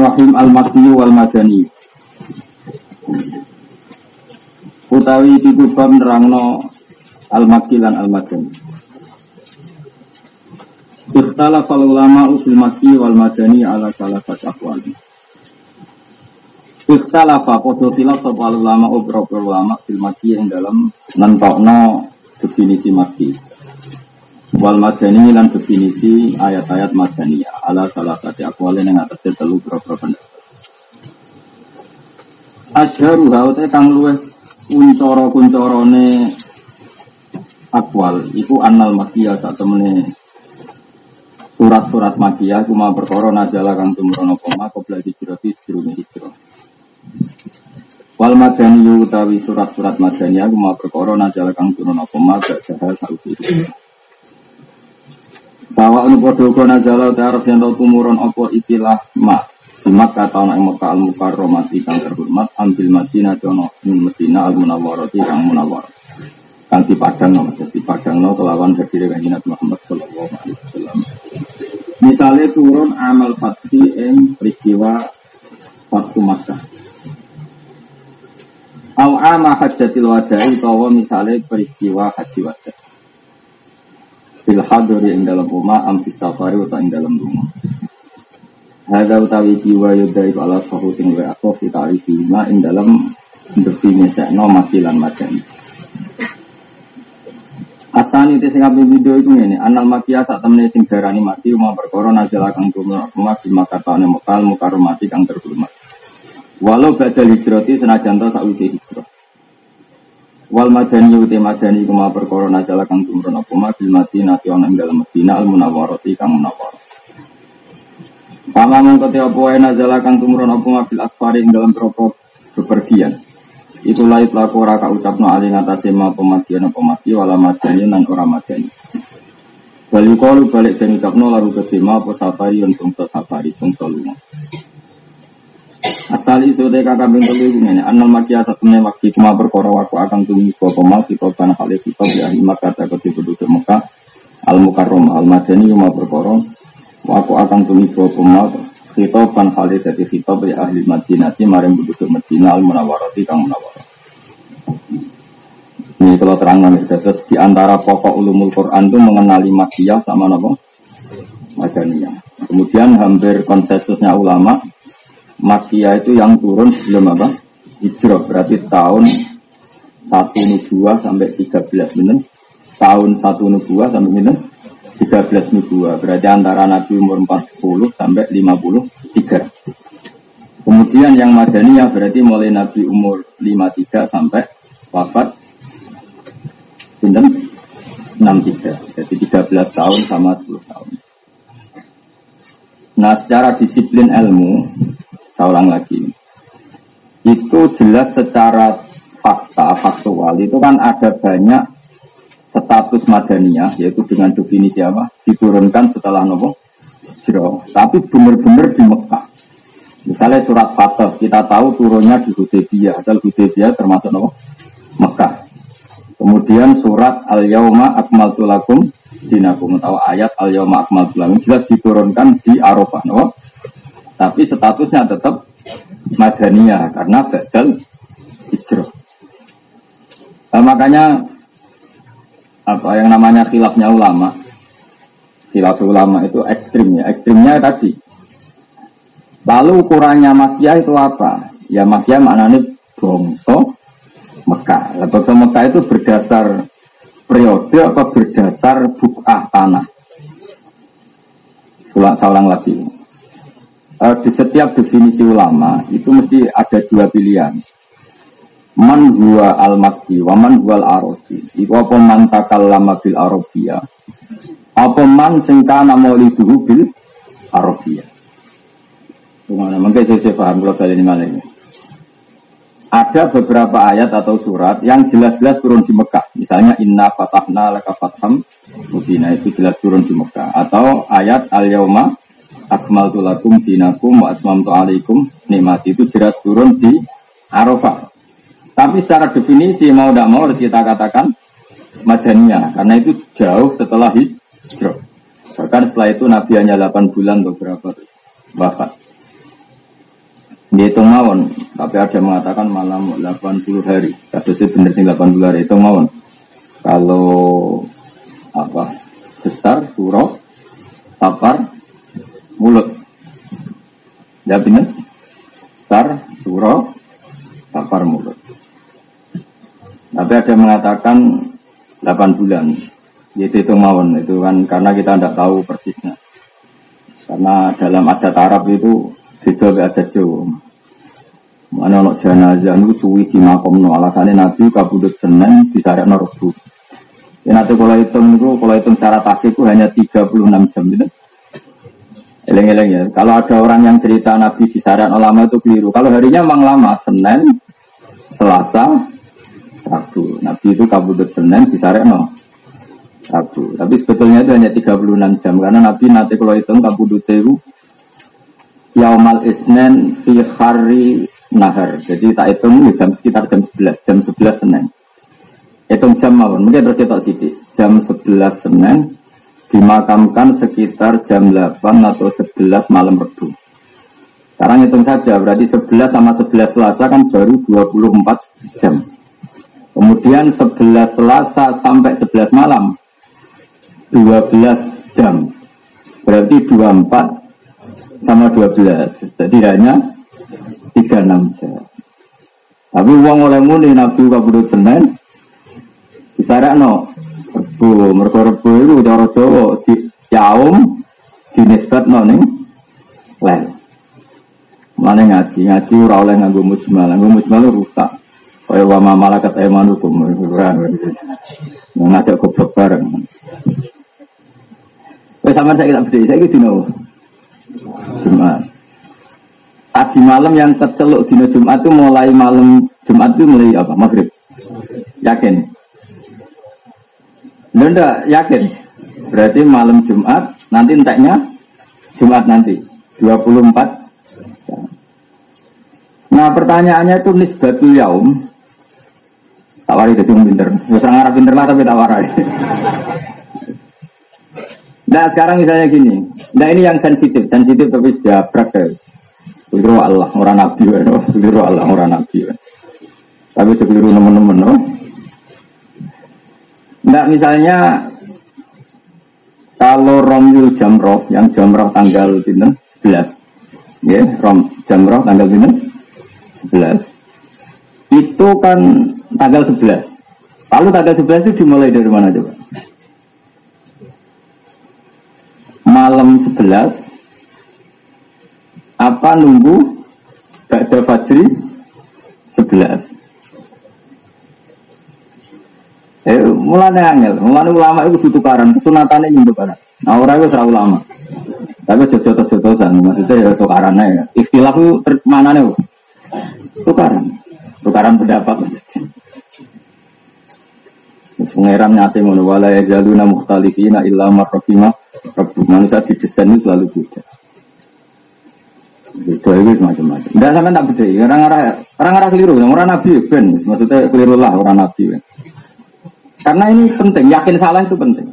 Bismillahirrahmanirrahim. Al-Makki wal Madani Utawi iki kubab nerangno Al-Makki lan Al-Madani. Ikhtala fal ulama usul Makki wal Madani ala salah satu akwal Ikhtala fa podo khilaf ulama beberapa ulama fil Makki yang dalam nentokno definisi Makki. Wal madani lan definisi ayat-ayat madaniyah ala salah satu akwalin yang atas telu berapa pendapat Asyharu haute kang luweh. Kuncoro-kuncorone akwal. Iku annal makiyah sak temene surat-surat makiyah cuma perkara najala kang tumrono koma qabla hijrati sedurunge hijrah. Wal madani utawi surat-surat madaniyah cuma perkara najala kang tumrono koma gak jahal sausi bahwa anu padha uga nazala ta'aruf yang tau tumurun apa ikilah ma Jumat kata ana ing Mekah al mukarramati kang terhormat ambil Madinah jono ing Madinah al munawwarati kang munawwar. Kang dipadang no dipadang no kelawan hadire kanjeng Nabi Muhammad sallallahu alaihi wasallam. Misalnya turun amal fathi ing peristiwa waktu Makkah. Au ama hajjatil wada'i utawa misalnya peristiwa haji wada' fil hadri ing dalam rumah am safari utawa ing dalam rumah Hada utawi jiwa yudai ala sahu sing wa aku fi ta'rifi ma ing dalam defini sekno makilan macam Asani itu sing video itu ini anal makia saat temene sing darani mati mau perkara najala kang tumur rumah di makatane mekal mukaromati kang terhormat. Walau badal hijrati senajan to sakwise hijrah. Wal madani uti madani kuma perkara najala kang tumrun apa ma bil madinah ana ing dalem Madinah al munawwarati kang munawwar. Pama mongko te apa wae najala kang tumrun apa ma bil asfari ing dalem tropo bepergian. Itu lait laku ora ka ucapno ali ngatasé ma pematian apa mati wala madani nan ora madani. Bali kalu balik den ucapno lalu ketema apa safari untuk safari sungsa lunga. Asali itu teh kakak bintu ibu ini. Anal maki atas temen waktu cuma berkoro waktu akan tunggu kau pemal kita karena hal itu kita ya maka kata ketipu duduk Mekah al mukarrom al madani cuma berkoro waktu akan tunggu kau pemal kita hal itu jadi kita ya ahli Madinah si maring duduk Madinah al munawarati kang munawar. Ini kalau terang nanti terus di antara pokok ulumul Quran itu mengenali makiyah sama nama Madaniyah. Kemudian hampir konsensusnya ulama Makia itu yang turun sebelum apa? Hijrah berarti tahun 1 nubuah sampai 13 menit. Tahun 1 nubuah sampai menit 13 nubuah. Berarti antara Nabi umur 40 sampai 53. Kemudian yang Madaniyah berarti mulai Nabi umur 53 sampai wafat Pinten 63. Jadi 13 tahun sama 10 tahun. Nah secara disiplin ilmu saya ulang lagi. Itu jelas secara fakta, faktual. Itu kan ada banyak status madaniyah, yaitu dengan definisi apa? Diturunkan setelah nopo Jiro. Tapi benar-benar di Mekah. Misalnya surat Fatah, kita tahu turunnya di Hudaybiyah. Asal Hudaybiyah termasuk nopo Mekah. Kemudian surat Al-Yauma Akmaltu Lakum Dinakum atau ayat Al-Yauma Akmaltu Lakum jelas diturunkan di Arafah, nopo tapi statusnya tetap madaniyah karena badal hijrah. Nah, makanya apa yang namanya khilafnya ulama, khilaf ulama itu ekstrimnya, ekstrimnya tadi. Lalu ukurannya makiah itu apa? Ya makiah maknanya bongso Mekah. Bongso Mekah itu berdasar periode atau berdasar bukah tanah. Ulang, saya lagi uh, di setiap definisi ulama itu mesti ada dua pilihan. Man huwa al makki wa man huwa al arabi. Iku apa man takallama bil arabiyah. Apa man sing kana mauliduhu bil arabiyah. Gimana? Mungkin saya, saya paham kalau kalian ini ada beberapa ayat atau surat yang jelas-jelas turun di Mekah. Misalnya Inna fatahna laka fatham mubina itu jelas turun di Mekah. Atau ayat Al-Yauma akmal tulakum dinakum wa asmamtu alaikum nikmat itu jelas turun di Arafah. Tapi secara definisi mau tidak mau harus kita katakan madaniyah karena itu jauh setelah hijrah. Bahkan setelah itu Nabi hanya 8 bulan beberapa wafat. Dihitung mawon, tapi ada yang mengatakan malam 80 hari. Kasusnya bener sih 80 hari, hitung mawon. Kalau apa besar, surau, tapar, mulut. Ya benar? Besar, surau, tapar, mulut. Tapi ada yang mengatakan 8 bulan. Itu itu mawon, itu kan karena kita tidak tahu persisnya. Karena dalam adat Arab itu beda adat Jawa. Mana ono jenazah itu suwi di makom no alasannya Nabi kabudut Senin bisa ada Rebu. Ya nanti kalau hitung itu kalau hitung secara tasik itu hanya 36 jam gitu. Eleng-eleng ya. Kalau ada orang yang cerita Nabi di saran ulama itu keliru. Kalau harinya memang lama Senin, Selasa, Rabu. Nabi itu kabudut Senin di no Rabu. Tapi sebetulnya itu hanya 36 jam karena Nabi nanti kalau hitung kabudut itu Yaumal Isnen fi hari nahar. Jadi tak hitung jam sekitar jam 11, jam 11 Senin. Hitung jam apa? Mungkin terus kita sidik. Jam 11 Senin dimakamkan sekitar jam 8 atau 11 malam Rebu. Sekarang hitung saja, berarti 11 sama 11 Selasa kan baru 24 jam. Kemudian 11 Selasa sampai 11 malam 12 jam. Berarti 24 sama 12. Jadi hanya tiga enam jam. Tapi uang oleh muni nabi kabudut senen bisa no rebu mereka rebu itu cara Jawa di yaum di nisbat no ning lain. Mana ngaji ngaji ora oleh nganggo mujmal, nganggo mujmal rusak. Kaya wa malakat aymanukum ora ngajak goblok bareng. Wes sampean saya tak bedhe, saiki dino. Jumat. Tadi malam yang keceluk dino Jumat itu mulai malam Jumat itu mulai apa? Maghrib. Yakin? Nunda yakin. Berarti malam Jumat nanti enteknya Jumat nanti 24 Nah pertanyaannya itu nisbatul yaum. Tawari jadi pinter. Bisa ngarap pinter lah tapi tawari Nah sekarang misalnya gini. Nah ini yang sensitif. Sensitif tapi sudah praktek Keliru Allah, orang nabi, keliru Allah, orang nabi. Tapi keliru teman-teman, Nah misalnya kalau Romyul Jamroh yang Jamroh tanggal bintang 11 ya Rom Jamroh tanggal bintang 11 itu kan tanggal 11 lalu tanggal 11 itu dimulai dari mana coba? Malam 11 apa nunggu? Ba'da Fajri sebelas Eh, mulane angel, mulane ulama itu tukaran, kesunatannya yang tukaran. Nah orang itu serah ulama, tapi jodoh-jodohan, maksudnya ya tukarannya ya. Istilah itu mana nih? Tukaran, tukaran pendapat maksudnya. Pengeran ngasih ngono wala ya jaluna mukhtalifina illa marrafima Manusia didesain itu selalu beda. Beda itu macam-macam. Tidak sampai tak beda. Orang-orang orang-orang keliru. Orang nabi ben. Maksudnya keliru lah orang nabi. Karena ini penting. Yakin salah itu penting.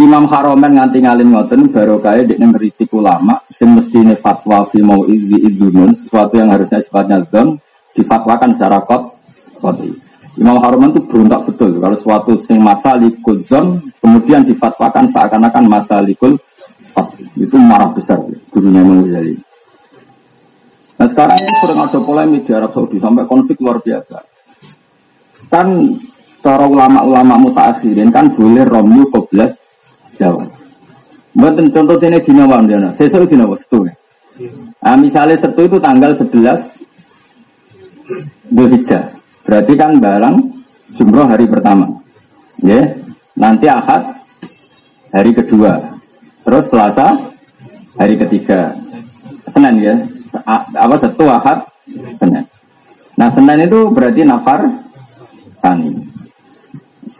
Imam Haromen nganti ngalim ngoten baru kaya di ngeritik ulama sing mesti fatwa fi mau izi idunun sesuatu yang harusnya sifatnya zon difatwakan secara kot koti. Imam Haromen itu berontak betul kalau suatu sing masalikul zon kemudian difatwakan seakan-akan masalikul itu marah besar gurunya Imam Ghazali. Nah sekarang ini sering ada polemik di Arab Saudi sampai konflik luar biasa. Kan para ulama-ulama mutaakhirin kan boleh romyu koblas Jawa. Buatan contoh ini di nama dia, sesuk di nama setu. Nah, misalnya setu itu tanggal 11 Dzulhijjah. Berarti kan barang jumroh hari pertama. Ya, nanti akad hari kedua. Terus Selasa hari ketiga. Senin ya apa satu ahad Senin. Nah Senin itu berarti nafar tani.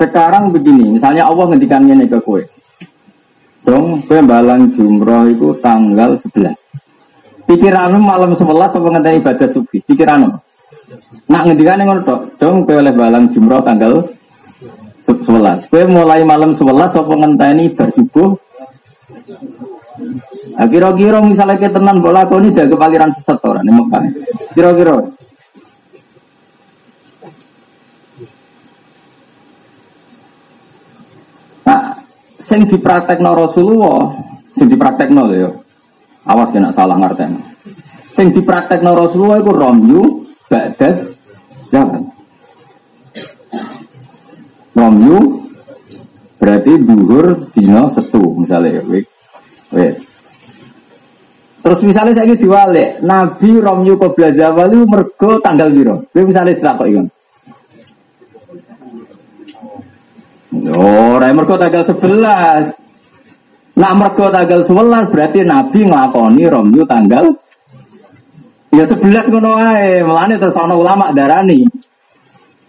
Sekarang begini, misalnya Allah ngendikan ini ke kue. Dong, kue balang jumroh itu tanggal 11. Pikiranmu malam 11 apa ngenteni ibadah subuh? Pikiranmu. Nak ngendikan ngono tok. Dong, kue oleh balang jumroh tanggal 11. Kue mulai malam 11 apa ngenteni ibadah subuh Nah, kira-kira misalnya kita tenan bola kau ini jaga paliran sesat orang. ora ning Mekah. Kira-kira Nah, sing dipraktekno Rasulullah, sing dipraktekno lho ya. Awas kena salah ngerti. Sing dipraktekno Rasulullah iku romyu ba'das zaman. Romyu berarti duhur dino setu misalnya wis. Wis. Terus misalnya saya diwalik, Nabi Romyu Qobla Zawal itu mergo tanggal biro. Kowe misalnya kok ikan. Oh, ora mergo tanggal 11. Nak mergo tanggal 11 berarti Nabi nglakoni Romyu tanggal Ya 11 ngono wae. Mulane terus ana ulama darani.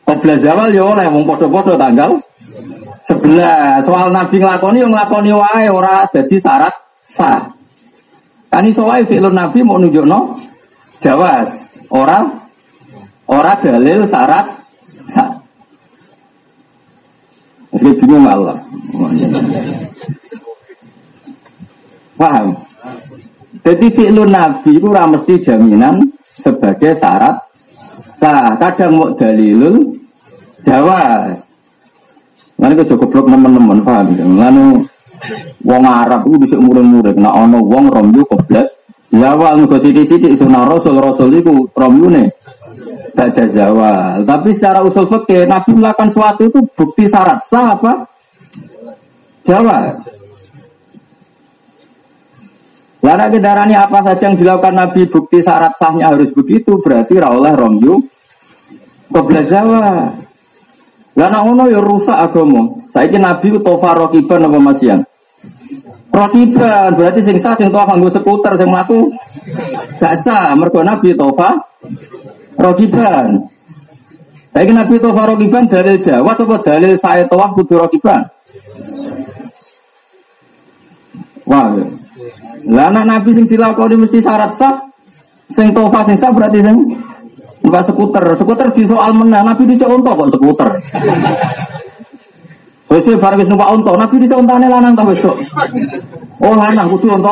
Qobla Zawal ya oleh wong padha-padha tanggal 11. Soal Nabi nglakoni yo nglakoni wae ora dadi syarat sah. Kan iso wae fi'lun Nabi mau nunjukno jawas, ora ora dalil syarat sah. Meski bingung Allah. Paham? Jadi fi'lun Nabi itu mesti jaminan sebagai syarat sah. Kadang mau dalilul jawas. Lalu cukup teman-teman paham? Lalu Wong Arab itu bisa murid-murid. Nah, ono wong romyu koblas. Ya wal mugo sithik-sithik sunah Rasul Rasul itu romyune baca Jawa. Tapi secara usul fikih Nabi melakukan sesuatu itu bukti syarat sah apa? Jawa. Lara kedarani apa saja yang dilakukan Nabi bukti syarat sahnya harus begitu berarti raulah romyu koblas Jawa. Lah ono ya rusak agama. Saiki Nabi tofa rokiban apa masian? Rokiban berarti sing sah sing tofa nganggo skuter sing mlaku gak sah mergo Nabi tofa rokiban. Saiki Nabi tofa rokiban dalil Jawa apa dalil saya tofa kudu rokiban? Wah. Lah anak Nabi sing dilakoni mesti syarat sah. Sing tofa sing sah berarti sing Numpak skuter, skuter di soal menang, Nabi di untuk kok skuter. Wes bareng wis numpak unta, Nabi di untane lanang ta wedok. Oh lanang kudu unta.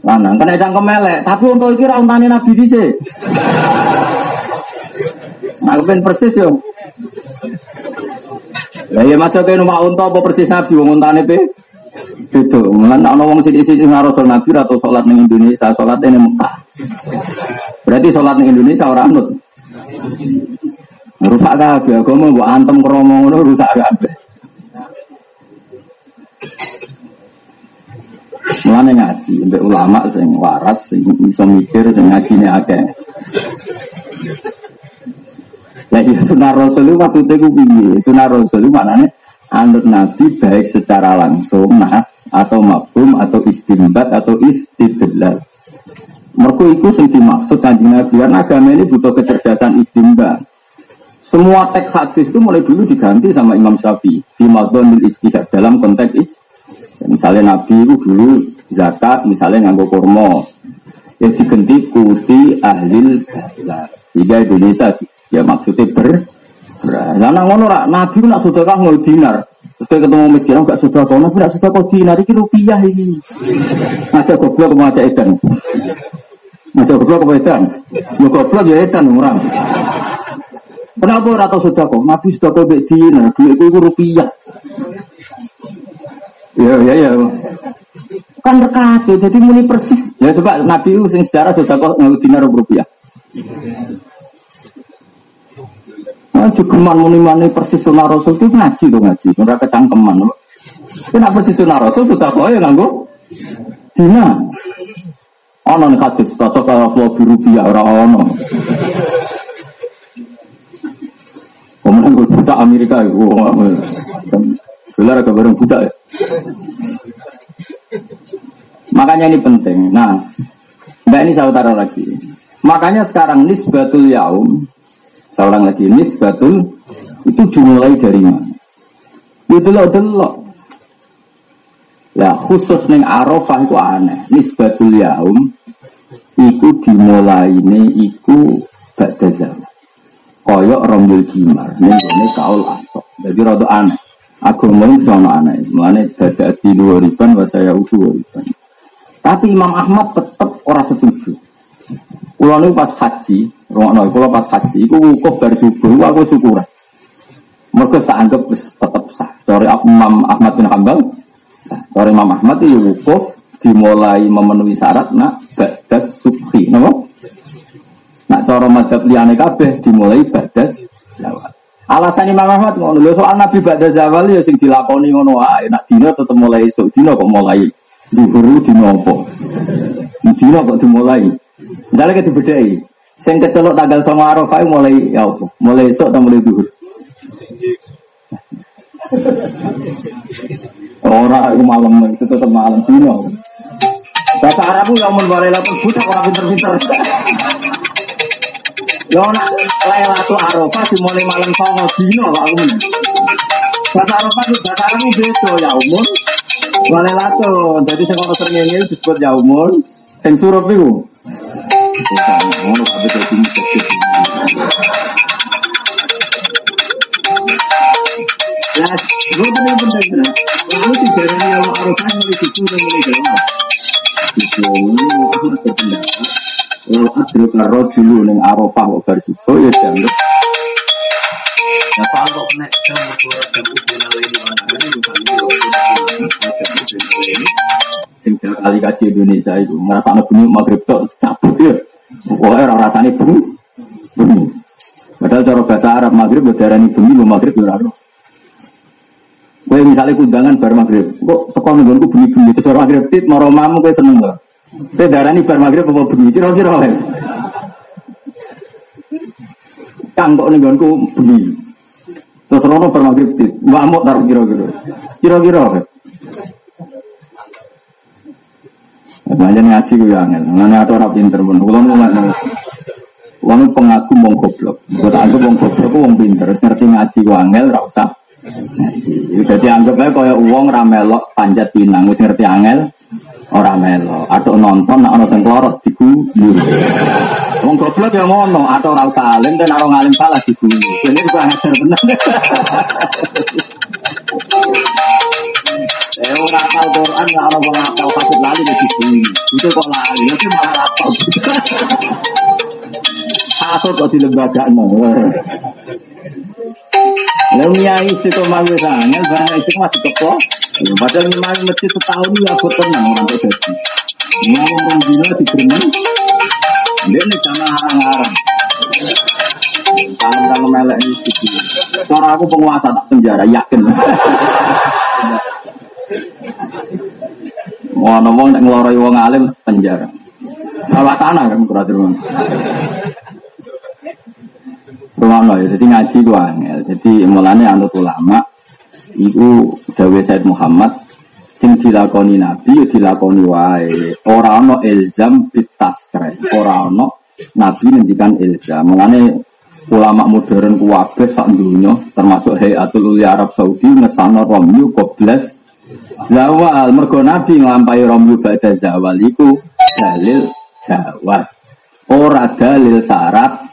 Lanang kena cangkem melek, tapi unta iki ra untane Nabi dhisik. Aku ben persis yo. Lah ya maca kene numpak unta apa persis Nabi wong untane pe? Itu, mulan ana wong sithik-sithik Rasul Nabi atau salat ning Indonesia, salat ning Mekah. Berarti sholat di Indonesia orang anut. Rusak kabeh agama mbok antem kromo ngono rusak kabeh. Mulane ngaji mbek ulama sing waras sing iso mikir sing ngajine akeh. Lah iya sunah rasul itu maksudnya ku piye? Sunah rasul itu maknanya anut nabi baik secara langsung nah atau mabum atau istimbat atau istidlal. Mereka itu sing dimaksud kanjeng Nabi karena agama ini butuh kecerdasan istimba. Semua teks hadis itu mulai dulu diganti sama Imam Syafi'i di Madhonil Istihad dalam konteks. Misalnya Nabi itu dulu zakat, misalnya nganggo kurma. Ya diganti kuti ahlil balar. Sehingga Indonesia ya maksudnya ber Karena ngono rak Nabi nak sedekah nggo dinar. Terus ketemu miskin gak sedekah, Nabi nak sedekah dinar iki rupiah iki. Ada goblok mau ada edan. Ada goblok apa edan? Ya goblok ya edan orang. Kenapa ora tau sedekah? Nabi sedekah mbek dinar, duitku iku rupiah. Ya ya ya. Kan rekacau, jadi muni persis. Ya coba Nabi itu sing sejarah sedekah nggo dinar rupiah. Nah, cukuman muni persis sunnah rasul itu ngaji tuh ngaji, ora kecangkeman. Kena persis sunnah rasul sudah kok ya nganggo dina. Ono nih hadis cocok kalau flow biru biar orang ono. Kemudian gue budak Amerika itu, gelar agak bareng budak ya. Makanya ini penting. Nah, mbak ini saya taruh lagi. Makanya sekarang nisbatul yaum Seorang lagi nisbatul itu dimulai dari mana? Itu loh delok. Ya khusus neng Arafah itu aneh. Nisbatul yaum iku dimulai ini iku ba'da zaman. Koyok rombul jimar. Ini kaul asok. Jadi rada aneh. Agama itu sama aneh. Mulanya dada di luar riban, saya utuh riban. Tapi Imam Ahmad tetap orang setuju. Kulo niku pas haji, rungokno kulo pas haji iku wukuf bar subuh aku syukur. Mergo sak anggap tetep sah. Dari Imam Ahmad bin Hambal, dari Imam Ahmad itu wukuf dimulai memenuhi syarat nak badas subhi, napa? Nak cara madzhab liyane kabeh dimulai badas zawal. Alasan Imam Ahmad ngono lho soal Nabi badas zawal ya sing dilakoni ngono wae. Nak dina tetep mulai esuk dina kok mulai dhuwur dina apa? Dina kok dimulai. Misalnya kita bedai, sing kecelok tanggal sama Arafah mulai ya apa? Mulai esok atau mulai duhur? Orang itu malam itu tetap malam dino. Bahasa Arab yang menbarai lapor buta orang pinter-pinter. Ya nak Lailatul Arafah dimulai malam songo dino Pak Umun. Bahasa Arafah itu bahasa Arab beda ya umur. Lailatul. Jadi kalau sering ini disebut ya umur. Sing surup itu. Ngono kabeh dadi Ya, gue bener bener Lalu tidak ada yang Arafah mulai itu dan mulai jawab. Itu aku berpendapat. Lalu adil karo dulu neng Arafah kok baru itu ya dianggap. Ya soal kok kena jam jam ini mana ini bukan ini. Sing kali kaji Indonesia itu ngerasa anak bunyi maghrib tok cabut ya. Pokoknya orang rasanya bunyi. Padahal cara bahasa Arab maghrib berdarah ini bunyi, maghrib berdarah. Kue misalnya kundangan bar maghrib, kok sekolah nunggu bunyi bunyi terus orang maghrib tit mau romamu kue seneng loh. Kue darah ini bar maghrib apa bunyi kira-kira ya. Kang kok nunggu bunyi. Terus rono bar maghrib tit, taruh kira-kira. Kira-kira ya. Banyak ngaji gue angel, mana ada orang pinter pun. Kalau mau Wong pengaku wong goblok. Buat aku wong goblok wong pinter, ngerti ngaji gue angel, rasa jadi anggap aja kaya uang ramelok panjat pinang, wis ngerti angel ora melo atau nonton nak ono sing klorot diguyur. Goblok ya atau ora usah dan ora ngalim salah diguyur. Ini bener. Eh ora apal Quran ora ono wong apal patut lali diguyur. Itu kok lali, itu malah apal. Asal kok di lembaga Lalu nyai itu malu sangat, barang itu masih teko. Padahal nyai masjid setahun ya buat tenang orang jadi. Nyai membina di berenang, dia nih sama harang-harang. Kalau kalau melek ini sih, suara aku penguasa tak penjara yakin. Wah, ngomong ngeloroi wong alim penjara. Kalau tanah kan kurang Rumono ya, jadi ngaji ku angel. Jadi mulane anut ulama itu Dawe Said Muhammad sing dilakoni Nabi ya dilakoni wae. Ora ana ilzam bitasre. Nabi ngendikan ilzam. Mulane ulama modern kuwabe sak dunya termasuk Hayatul Uli Arab Saudi ngesana Romyu Qoblas Zawal mergo Nabi nglampahi Romyu badha zawal dalil jawas. Ora dalil syarat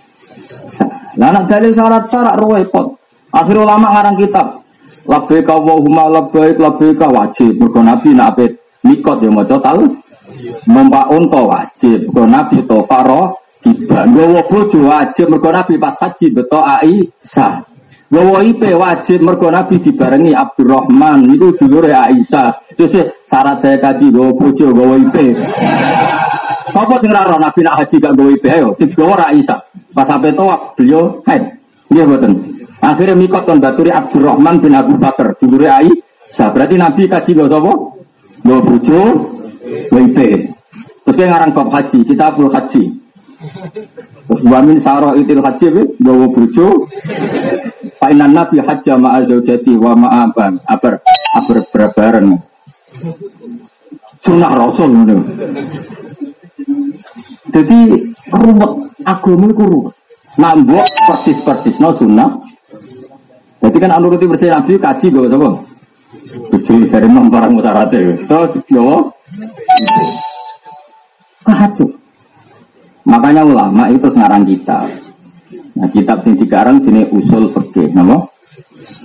Nah, nak dalil syarat-syarat repot. Akhir ulama ngarang kitab. Labbaika Allahumma labbaik labbaika wajib. Mergo Nabi nak ape mikot ya maca tal. Unta wajib. Mergo Nabi to faro tiba. Gowo wajib mergo Nabi pas haji beto Aisyah. Gowo IP wajib mergo Nabi dibarengi Abdurrahman itu dulure Aisyah. Terus syarat saya kaji gowo bojo gowo IP. Sopo sing ora Nabi nak haji gak gowo IP ayo sing gowo Aisyah. Pas sampai tawaf beliau haid. Iya betul. Akhirnya mikot kon baturi Abdurrahman bin Abu Bakar dulure Aisyah. Berarti Nabi kaji gak sapa? Gak bojo WP. Terus dia ngarang bab haji, kita perlu haji. Terus wamin sarah itil haji gawa bojo. Painan Nabi haji ma'a zaujati wa ma'aban. Aber aber berbareng. Sunnah Rasul Jadi ruwet agama itu ruwet. Nambok persis persis no sunnah. Jadi kan anuruti bersih nabi kaji gue apa? Tujuh dari enam barang mutarate. Terus yo kacau. Makanya ulama itu sekarang kita. Nah kitab sing dikarang jenis usul fikih, nama?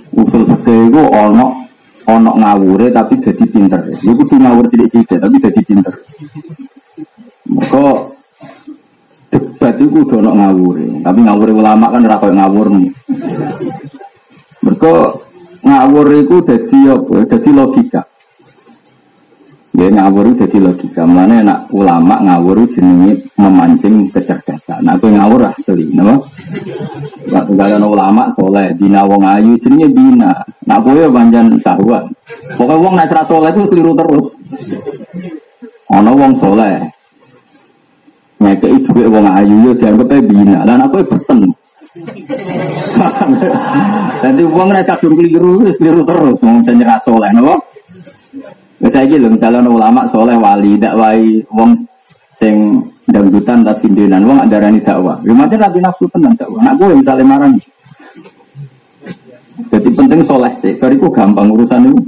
Usul fikih itu ono ono ngawure tapi jadi pinter. Lu kudu ngawur sidik-sidik tapi jadi pinter. Maka debat itu udah nak ngawur, tapi ngawur ulama kan ora ngawur. Mereka ngawur itu jadi apa? Jadi logika. Ya ngawur jadi logika. Mana nak ulama ngawur jenenge memancing kecerdasan. Nah, aku ngawur asli, nama. Waktu kalian ulama soleh, dina wong ayu jenenge dina. Nak kowe panjang sahuan. Pokoknya wong nak soleh itu keliru terus. Ono wong soleh, ngekei duit wong ayu yo dianggap ae bina. Lah aku pesen. Dadi wong nek kadung keliru keliru terus wong nyerah soleh napa? Saiki lho misalnya ulama soleh wali dak wae wong sing dangdutan tas sindenan wong darani dakwah. Yo macam rapi nafsu tenan dakwah. Nak kowe misale marani. Jadi penting soleh sih, bariku gampang urusan itu.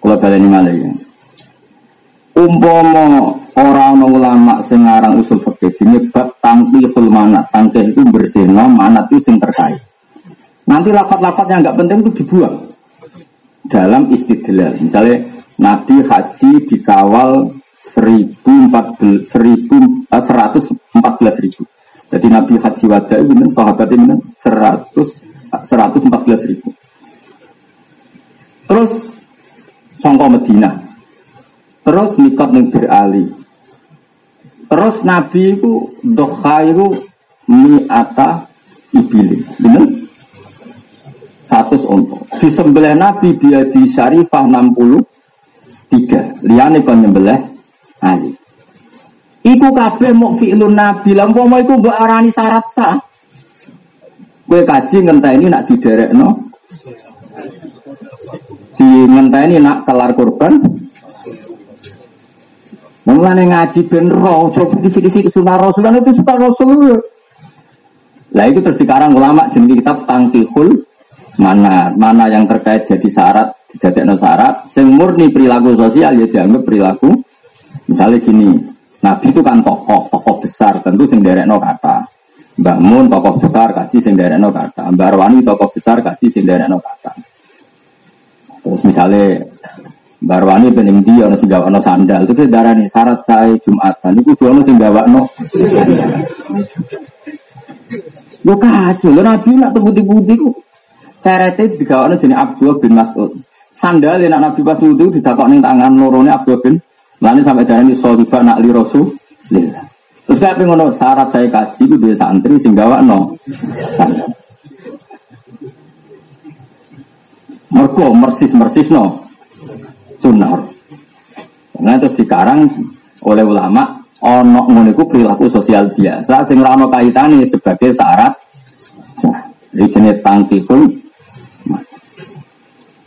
Kalau kalian ini malah ya. Umpomo orang ulama sing aran usul fikih jenenge bab tangkihul manat. Tangkih itu bersihno, manat itu sing terkait. Nanti lapat-lapat yang nggak penting itu dibuang dalam istidlal. Misalnya Nabi haji dikawal 1014 1114 eh, ribu. Jadi Nabi haji wada itu benar sahabat itu benar 100 114 ribu. Terus songko Medina. Terus nikot ning Ali. Terus Nabi itu dokha itu mi'ata ibili Benar? 100 untuk di sembelih Nabi dia di Syarifah 63. Liane kon nyembelih Ali. itu kabeh mau fi'lun Nabi. Lah mau iku mbok arani syarat sah. Gue kaji ini nak diderek no Di ngenteni nak kelar kurban. Mulane ngaji ben roh, coba di sini-sini sunah Rasul itu suka Rasul. Lah itu terus sekarang ulama jadi kitab Tangkihul mana mana yang terkait jadi syarat tidak ada syarat sing murni perilaku sosial ya dianggap perilaku. Misalnya gini Nabi itu kan tokoh tokoh besar tentu sing no kata. Mbak Mun tokoh besar kasih sing no kata. Mbak Arwani tokoh besar kasih sing no kata. Terus misalnya Barwani pening dia ono sing no sandal. Itu darah nih syarat saya Jumatan itu dua ono sing no. Yo kacau, lo nabi nak terbukti-bukti ku cerete ono jenis Abdul bin Mas'ud. Sandal yang nabi pas wudu ditakok ning tangan lorone Abdul bin Lalu sampai darah ini sohiba nak li rasul. Terus kayak ngono syarat saya kaji itu dia santri sing no. Merko mersis mersis no sunnah. Nah terus dikarang oleh ulama ono ngono perilaku sosial biasa sing ora ono kaitane sebagai syarat nah, ini jenis pun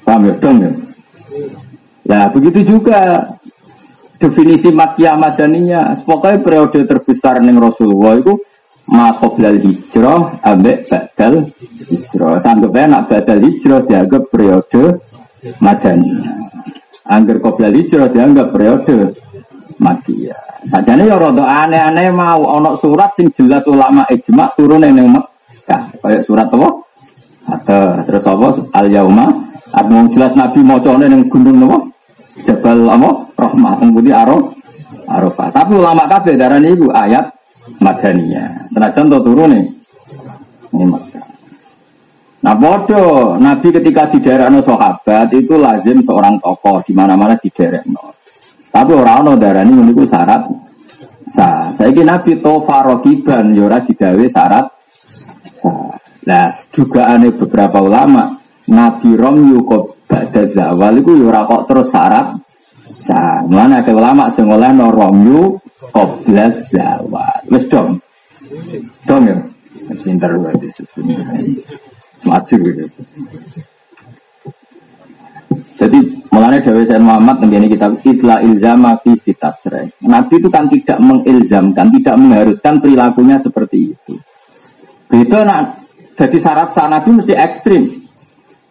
paham ya dong ya nah begitu juga definisi makia madaninya pokoknya periode terbesar neng Rasulullah itu makoblal hijrah ambek badal hijrah sampai nak badal hijrah dianggap periode madani Angger qoblal hijrah dianggap periode ya. Sajane ya rada aneh-aneh mau ana surat sing jelas ulama ijma turun ning Mekah. Kayak surat apa? Ada terus apa? Al yauma Aku jelas Nabi macane ning gunung napa? Jabal apa? Rahmah kemudian Araf Arafah. Tapi ulama kabeh darani iku ayat Madaniyah. Senajan to turune ning Nah bodoh, Nabi ketika di daerah no sahabat itu lazim seorang tokoh di mana-mana di daerah no. Tapi orang no daerah ini menurut syarat sah. Saya kira Nabi tofa rokiban yora ya digawe syarat sah. Nah juga aneh beberapa ulama Nabi rom yukot ba'da zawal itu yora ya kok terus syarat sah. Mana ada ulama sing oleh no rom yukot zawal. Wes dong, dong ya. Sebentar, sebentar maju gitu. Jadi mulanya Dewi Sayyid Muhammad ini kita itla ilzama fi. Nabi itu kan tidak mengilzamkan, tidak mengharuskan perilakunya seperti itu. Beda nak jadi syarat sah Nabi mesti ekstrim.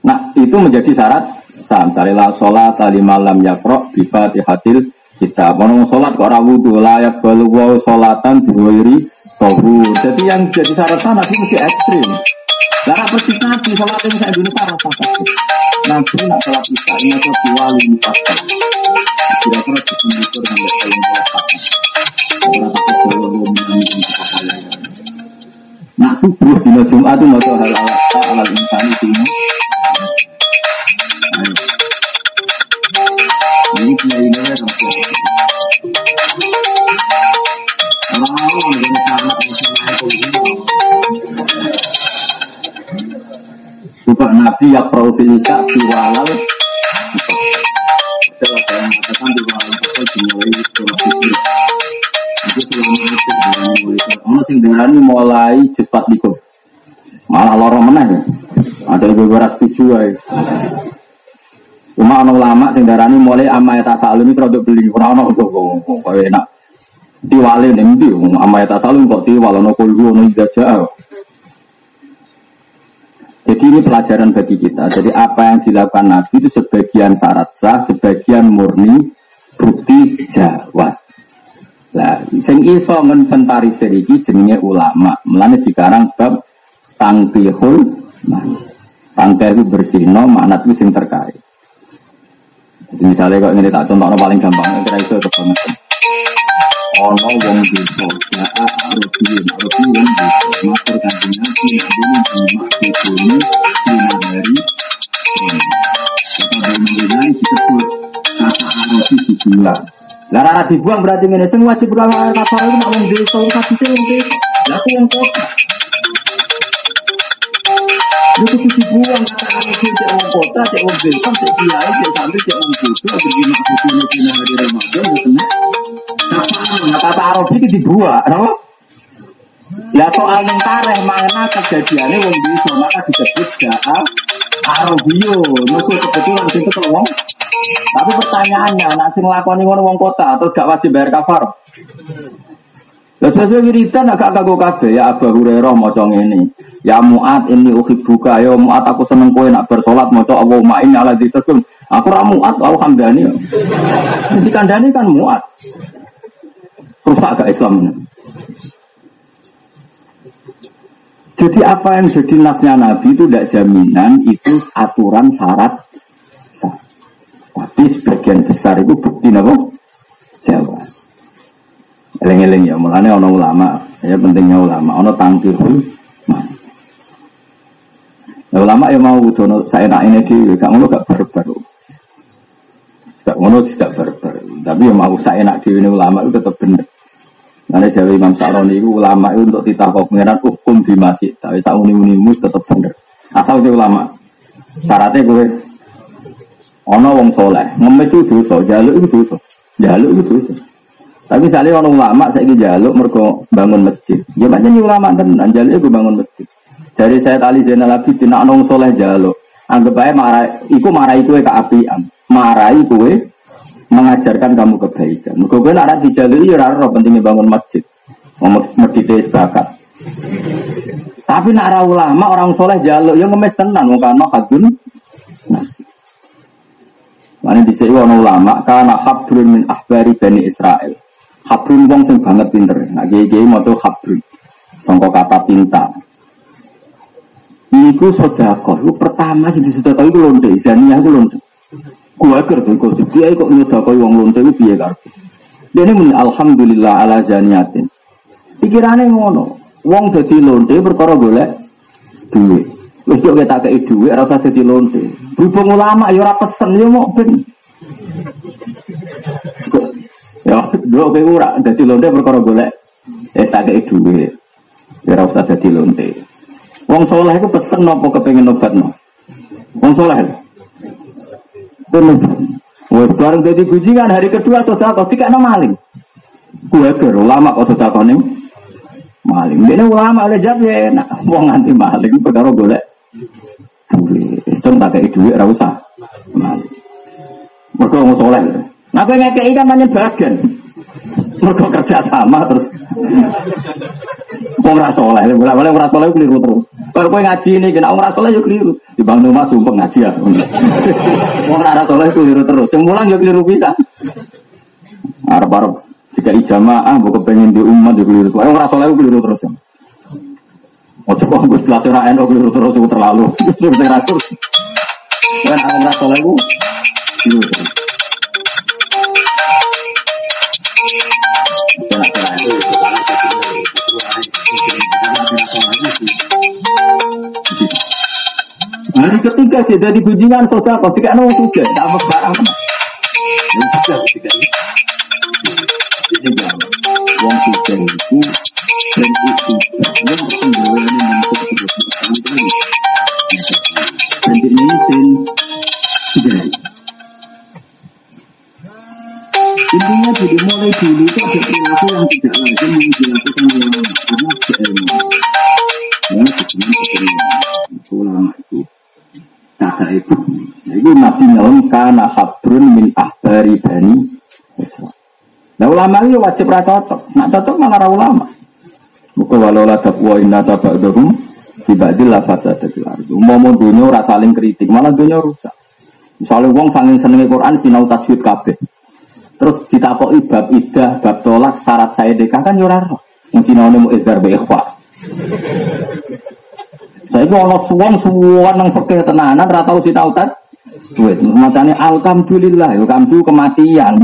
Nah itu menjadi syarat sah. Misalnya la sholat tali malam yakro bifatihatil kita. Mau sholat kok rawu layak balu wow sholatan diwiri tohu. Jadi yang jadi syarat sah Nabi mesti ekstrim. Lara persis nabi sholat ini saya dulu sarah apa Nabi nak sholat isya ini itu diwali mutasa. Kira-kira dikunjukkan sampai paling berapa. Berapa kecil Dino Jumat itu mau Bukan Nabi ya profil di walal Ada yang mengatakan di walal itu dimulai sholat ono sing darani mulai likur. Malah loro meneh ya. Ada yang gue setuju ae. Cuma ono ulama sing darani mulai amma ya tasalum itu rada beli. Ora ono kok kok enak. Diwale ning ndi amma ya tasalum kok diwale ono kulhu ono idaja. Jadi ini pelajaran bagi kita. Jadi apa yang dilakukan Nabi itu sebagian syarat sah, sebagian murni, bukti jawas. Lah, sing iso menventarisir iki jenenge ulama. Mulane dikarang bab tangkihul man. Tangkih itu bersihno, makna itu sing terkait. Jadi misalnya kok ini tak contohnya paling gampang, kira iso kebangetan. Ono wong desa, desa, hari, kata disebut, kata arabi di bulan. Lah ora dibuang berarti ngene sing wajib kafar itu nek wong desa wong desa. Aku wong kota. Itu kudu dibuang kata itu cek wong kota, cek wong desa, cek kiai, cek santri, cek wong desa, begini maksudnya di hari Ramadan itu Nah, kata Arab itu dibuang, kenapa? Ya soal yang tareh mana kejadiannya wong desa maka disebut ja'a Arabio. Maksud kebetulan itu kalau wong tapi pertanyaannya, nak sing lakoni wong kota terus gak wajib bayar kafar. Lah sesuai wiridan agak kagok kabeh ya Abu Hurairah maca ngene. Ya Muat ini buka ya Muat aku seneng kowe nak bersolat maca Allahumma inni ala dzikrum. Aku ra Muat aku kandhani. Jadi kandhani kan Muat. Rusak gak Islam. Jadi apa yang jadi nasnya Nabi itu tidak jaminan itu aturan syarat tapi sebagian besar itu bukti apa? Jawa. Eleng-eleng ya, mulanya ono ulama, ya pentingnya ulama, ono tangkir pun. Ya, ulama yang mau dono saya nak ini di, gak ngono gak baru-baru. Gak ngono tidak baru-baru. Tapi yang mau saya nak di ini ulama itu tetap benar. Karena jawab Imam Sa'roni itu ulama itu untuk titah pengiran hukum di masjid. Tapi tak uni-unimus tetap benar. Asal dia ulama. Syaratnya gue Ono wong soleh, ngemis itu dosa, jaluk itu dosa, jaluk itu dosa. Tapi misalnya orang ulama saya ini jaluk mereka bangun masjid. Ya macam ulama tenan jaluk itu bangun masjid. Dari saya tali Zainal Abidin, nak nong soleh jaluk. Anggap aja marah, iku itu ke apian, marah itu mengajarkan kamu kebaikan. Mereka gue nak dijaluk ya raro pentingnya bangun masjid. Medite sebakat. Tapi nak ulama orang soleh jaluk, ya ngemis tenan, mau karena hadun. Mana di sini ulama karena habrun min ahbari bani Israel. Habrun wong sing banget pinter. Nah mau tuh habrun. Songkok kata pinta. Iku sodako. Iku pertama sih di sodako itu lonte. Zaniah itu lonte. Gua agar tuh kau dia kok nyodako wong lonte itu kartu. Dia ini muni alhamdulillah ala zaniatin. Pikirannya ngono. Wong jadi lonte berkoro golek duit. Wis kok kita kei dhuwit ora usah lonte. Berhubung ulama ya ora pesen ya mau ben. Ya, dua kowe ora dadi lonte perkara golek. Wis tak kei. Ya ora usah dadi lonte. Wong soleh iku pesen napa kepengin obatno. Wong. Bener. Wes bareng dadi bujingan hari kedua sedekah dikakno maling. Kuwe ulama kok sedekah ning maling. Dene ulama jawab ya enak. Wong nganti maling perkara golek Istung tak kayak duit ora usah. Mereka mau soleh. Nah kowe ngekeki kan banyak bagian. Mereka kerja sama terus. Wong ora soleh, boleh boleh ora soleh keliru terus. Kalau kowe ngaji ini kena ora soleh yo keliru. Di Bang Noma sumpah ngaji ya. Wong ora soleh keliru terus. Sing mulang yo keliru bisa. Arep-arep jika ijamaah mbok pengen di umat yo keliru. Wong ora soleh keliru terus. Oh coba gue cerah NU keliru terus itu terlalu. Terus rasul. Kan ada merasa lagu. Keliru terus. Hari ketiga sih dari kunjungan sosial kok sih nol tiga, barang. Yang tiga tiga ini, ini? Uang tiga itu dan itu yang sembilan ini Intinya jadi mulai dulu itu ada perilaku yang tidak lazim yang dilakukan ulama karena keilmuan. Ya, sebenarnya keilmuan. Ulama itu kata itu. Itu Nabi Nyalom karena habrun min ahbari bani. Nah ulama itu wajib rasa cocok. Nak cocok malah ulama. Muka walau la takwa inna sabadahum Dibadil lah fasada di ardu Mau dunia rasa saling kritik Malah dunia rusak Misalnya wong saling senengi Quran Sinau tajwid kabeh Terus ditakoki bab idah, bab tolak, syarat saya dekah kan yurar Yang sinau mau idhar be ikhwa. Saya itu ono suwon suwon yang pakai tenanan ratau sinau tajwid Duit, macamnya alhamdulillah, alhamdulillah kematian.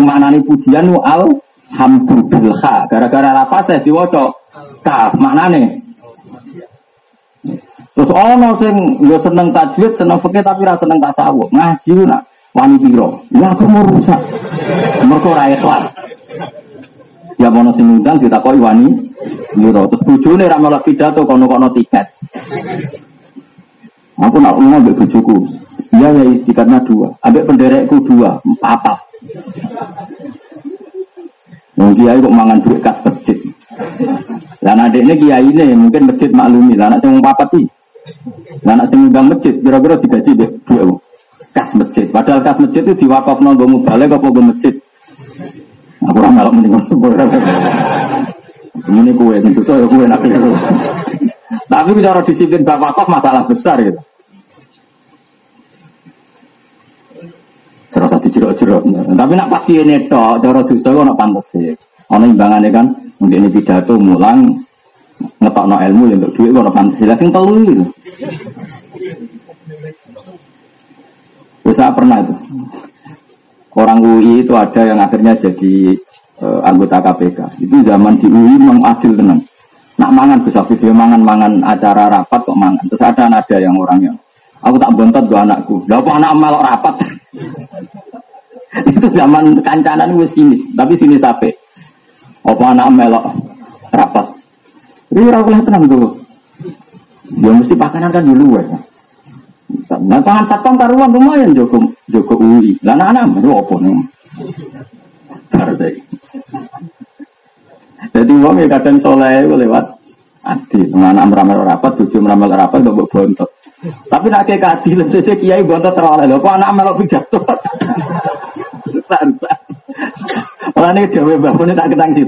Mana nih pujian nu al hamdu bilha gara-gara rafa saya diwaca kaf maknane. Terus ono sing yo seneng tajwid seneng fikih tapi ra seneng tasawuf. Ngaji nak wani piro ya aku mau rusak. Mergo ra ikhlas ya ono sing ngundang ditakoki wani piro terus bojone ra melok pidato kono-kono tiket. Aku nak ngomong mbek bojoku iya ya tiketnya dua. Ambek penderekku dua empat Wong kiai kok mangan duit kas masjid. Lah adiknya kiai ini mungkin masjid maklumi. Lah anak sing papat iki. Lah anak sing masjid kira-kira digaji duit kas masjid. Padahal kas masjid itu diwakafno nggo balik apa nggo masjid. Aku ora melok mending Ini kue, tentu saja kue nanti. Tapi cara disiplin bapak kok masalah besar gitu. serasa dijerok-jerok. Tapi nak pasti ini tok, cara dosa nak pantas sih. Ono imbangannya kan, mungkin ini pidato mulang no ilmu yang untuk duit kok pantas sih. Sing telu itu. Saya pernah itu. Orang UI itu ada yang akhirnya jadi uh, anggota KPK. Itu zaman di UI memang adil tenang. Nak mangan bisa video mangan-mangan acara rapat kok mangan. Terus ada ada yang orangnya. Aku tak bontot dua anakku. Lah apa anak melok rapat? itu zaman kancanan gue sinis, tapi sinis apa? Apa anak melok rapat? Ini orang tenang dulu. Ya mesti pakanan kan dulu ya. Nah, pangan satpam karuan lumayan Joko Joko UI. Lah anak-anak itu apa nih? Partai. Jadi uang ya kadang soleh lewat adi. Anak meramal rapat, tujuh meramal rapat, gak bontot. Tapi nak kayak keadilan saja kiai bontot terlalu lho. Kok anak melok pidato? Sansa. Malah ini dewe bangun tak ketang sih.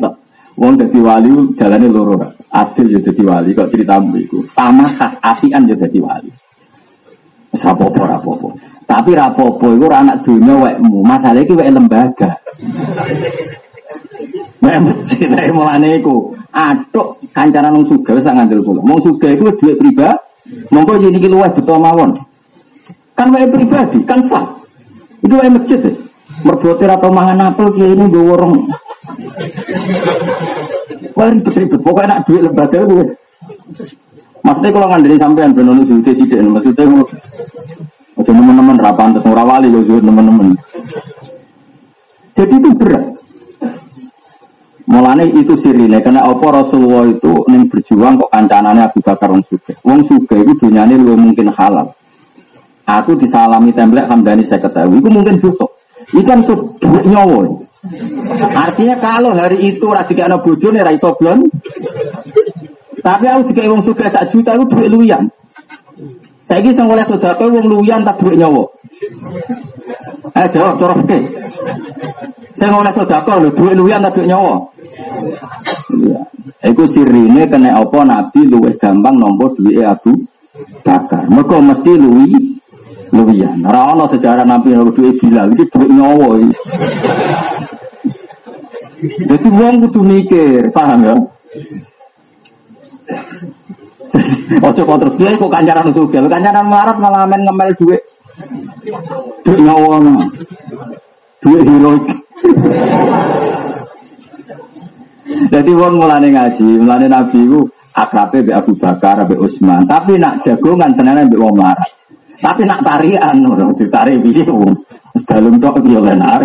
Wong jadi wali jalannya loro. Adil ya jadi wali. Kok cerita itu sama khas asian ya jadi wali. Rapopo rapopo. Tapi rapopo itu anak dunia wekmu. Masalah itu wek lembaga. Wek mesti dari mulane iku. Atuk kancanan wong suga wis ngandel kula. Wong suga iku duit pribadi Monggo jadi iki luwih buta mawon. Kan wae pribadi, kan sah. Itu wae masjid. Ya. Merbote atau mangan apel kiai ini gue worong. Wah ribet-ribet, pokoknya nak duit lembaga gue. Maksudnya kalau ngandiri sampean benar benar sudah sih maksudnya Oke teman-teman rapan terus wali gue teman-teman. Jadi itu berat. Mulane itu sirine karena apa Rasulullah itu neng berjuang kok kancanane Abu Bakar wong suge. Wong suge itu dunyane lu mungkin halal. Aku disalami templek Hamdani saya ketahui itu mungkin busuk. Itu kan duit nyawa. Artinya kalau hari itu rasi anak bojo nih raiso blon. Tapi aku tiga wong suge sak juta itu duit luyan. Saya ini oleh saudara wong luyan tak duit nyawa. Eh jawab corok ke. Saya oleh saudara lu duit luyan tak duit nyawa. Iya. Iku sirine kena apa Nabi luwih gampang nompo duwe Abu Bakar. Mergo mesti luwi luwian. Ora sejarah Nabi nompo duwe Bilal iki duwe nyawa iki. Jadi wong kudu mikir, paham ya? Ojo kok terus kok kancaran sugih. Kancaran marat malah men ngemel duit. Duit nyawa. Duit heroik. Jadi wong mulane ngaji, mulane Nabi ku akrabe be Abu Bakar, be Utsman. Tapi nak jagongan senene be wong larat. Tapi nak tarian, ditarik piye wong. Balung tok yo lenar.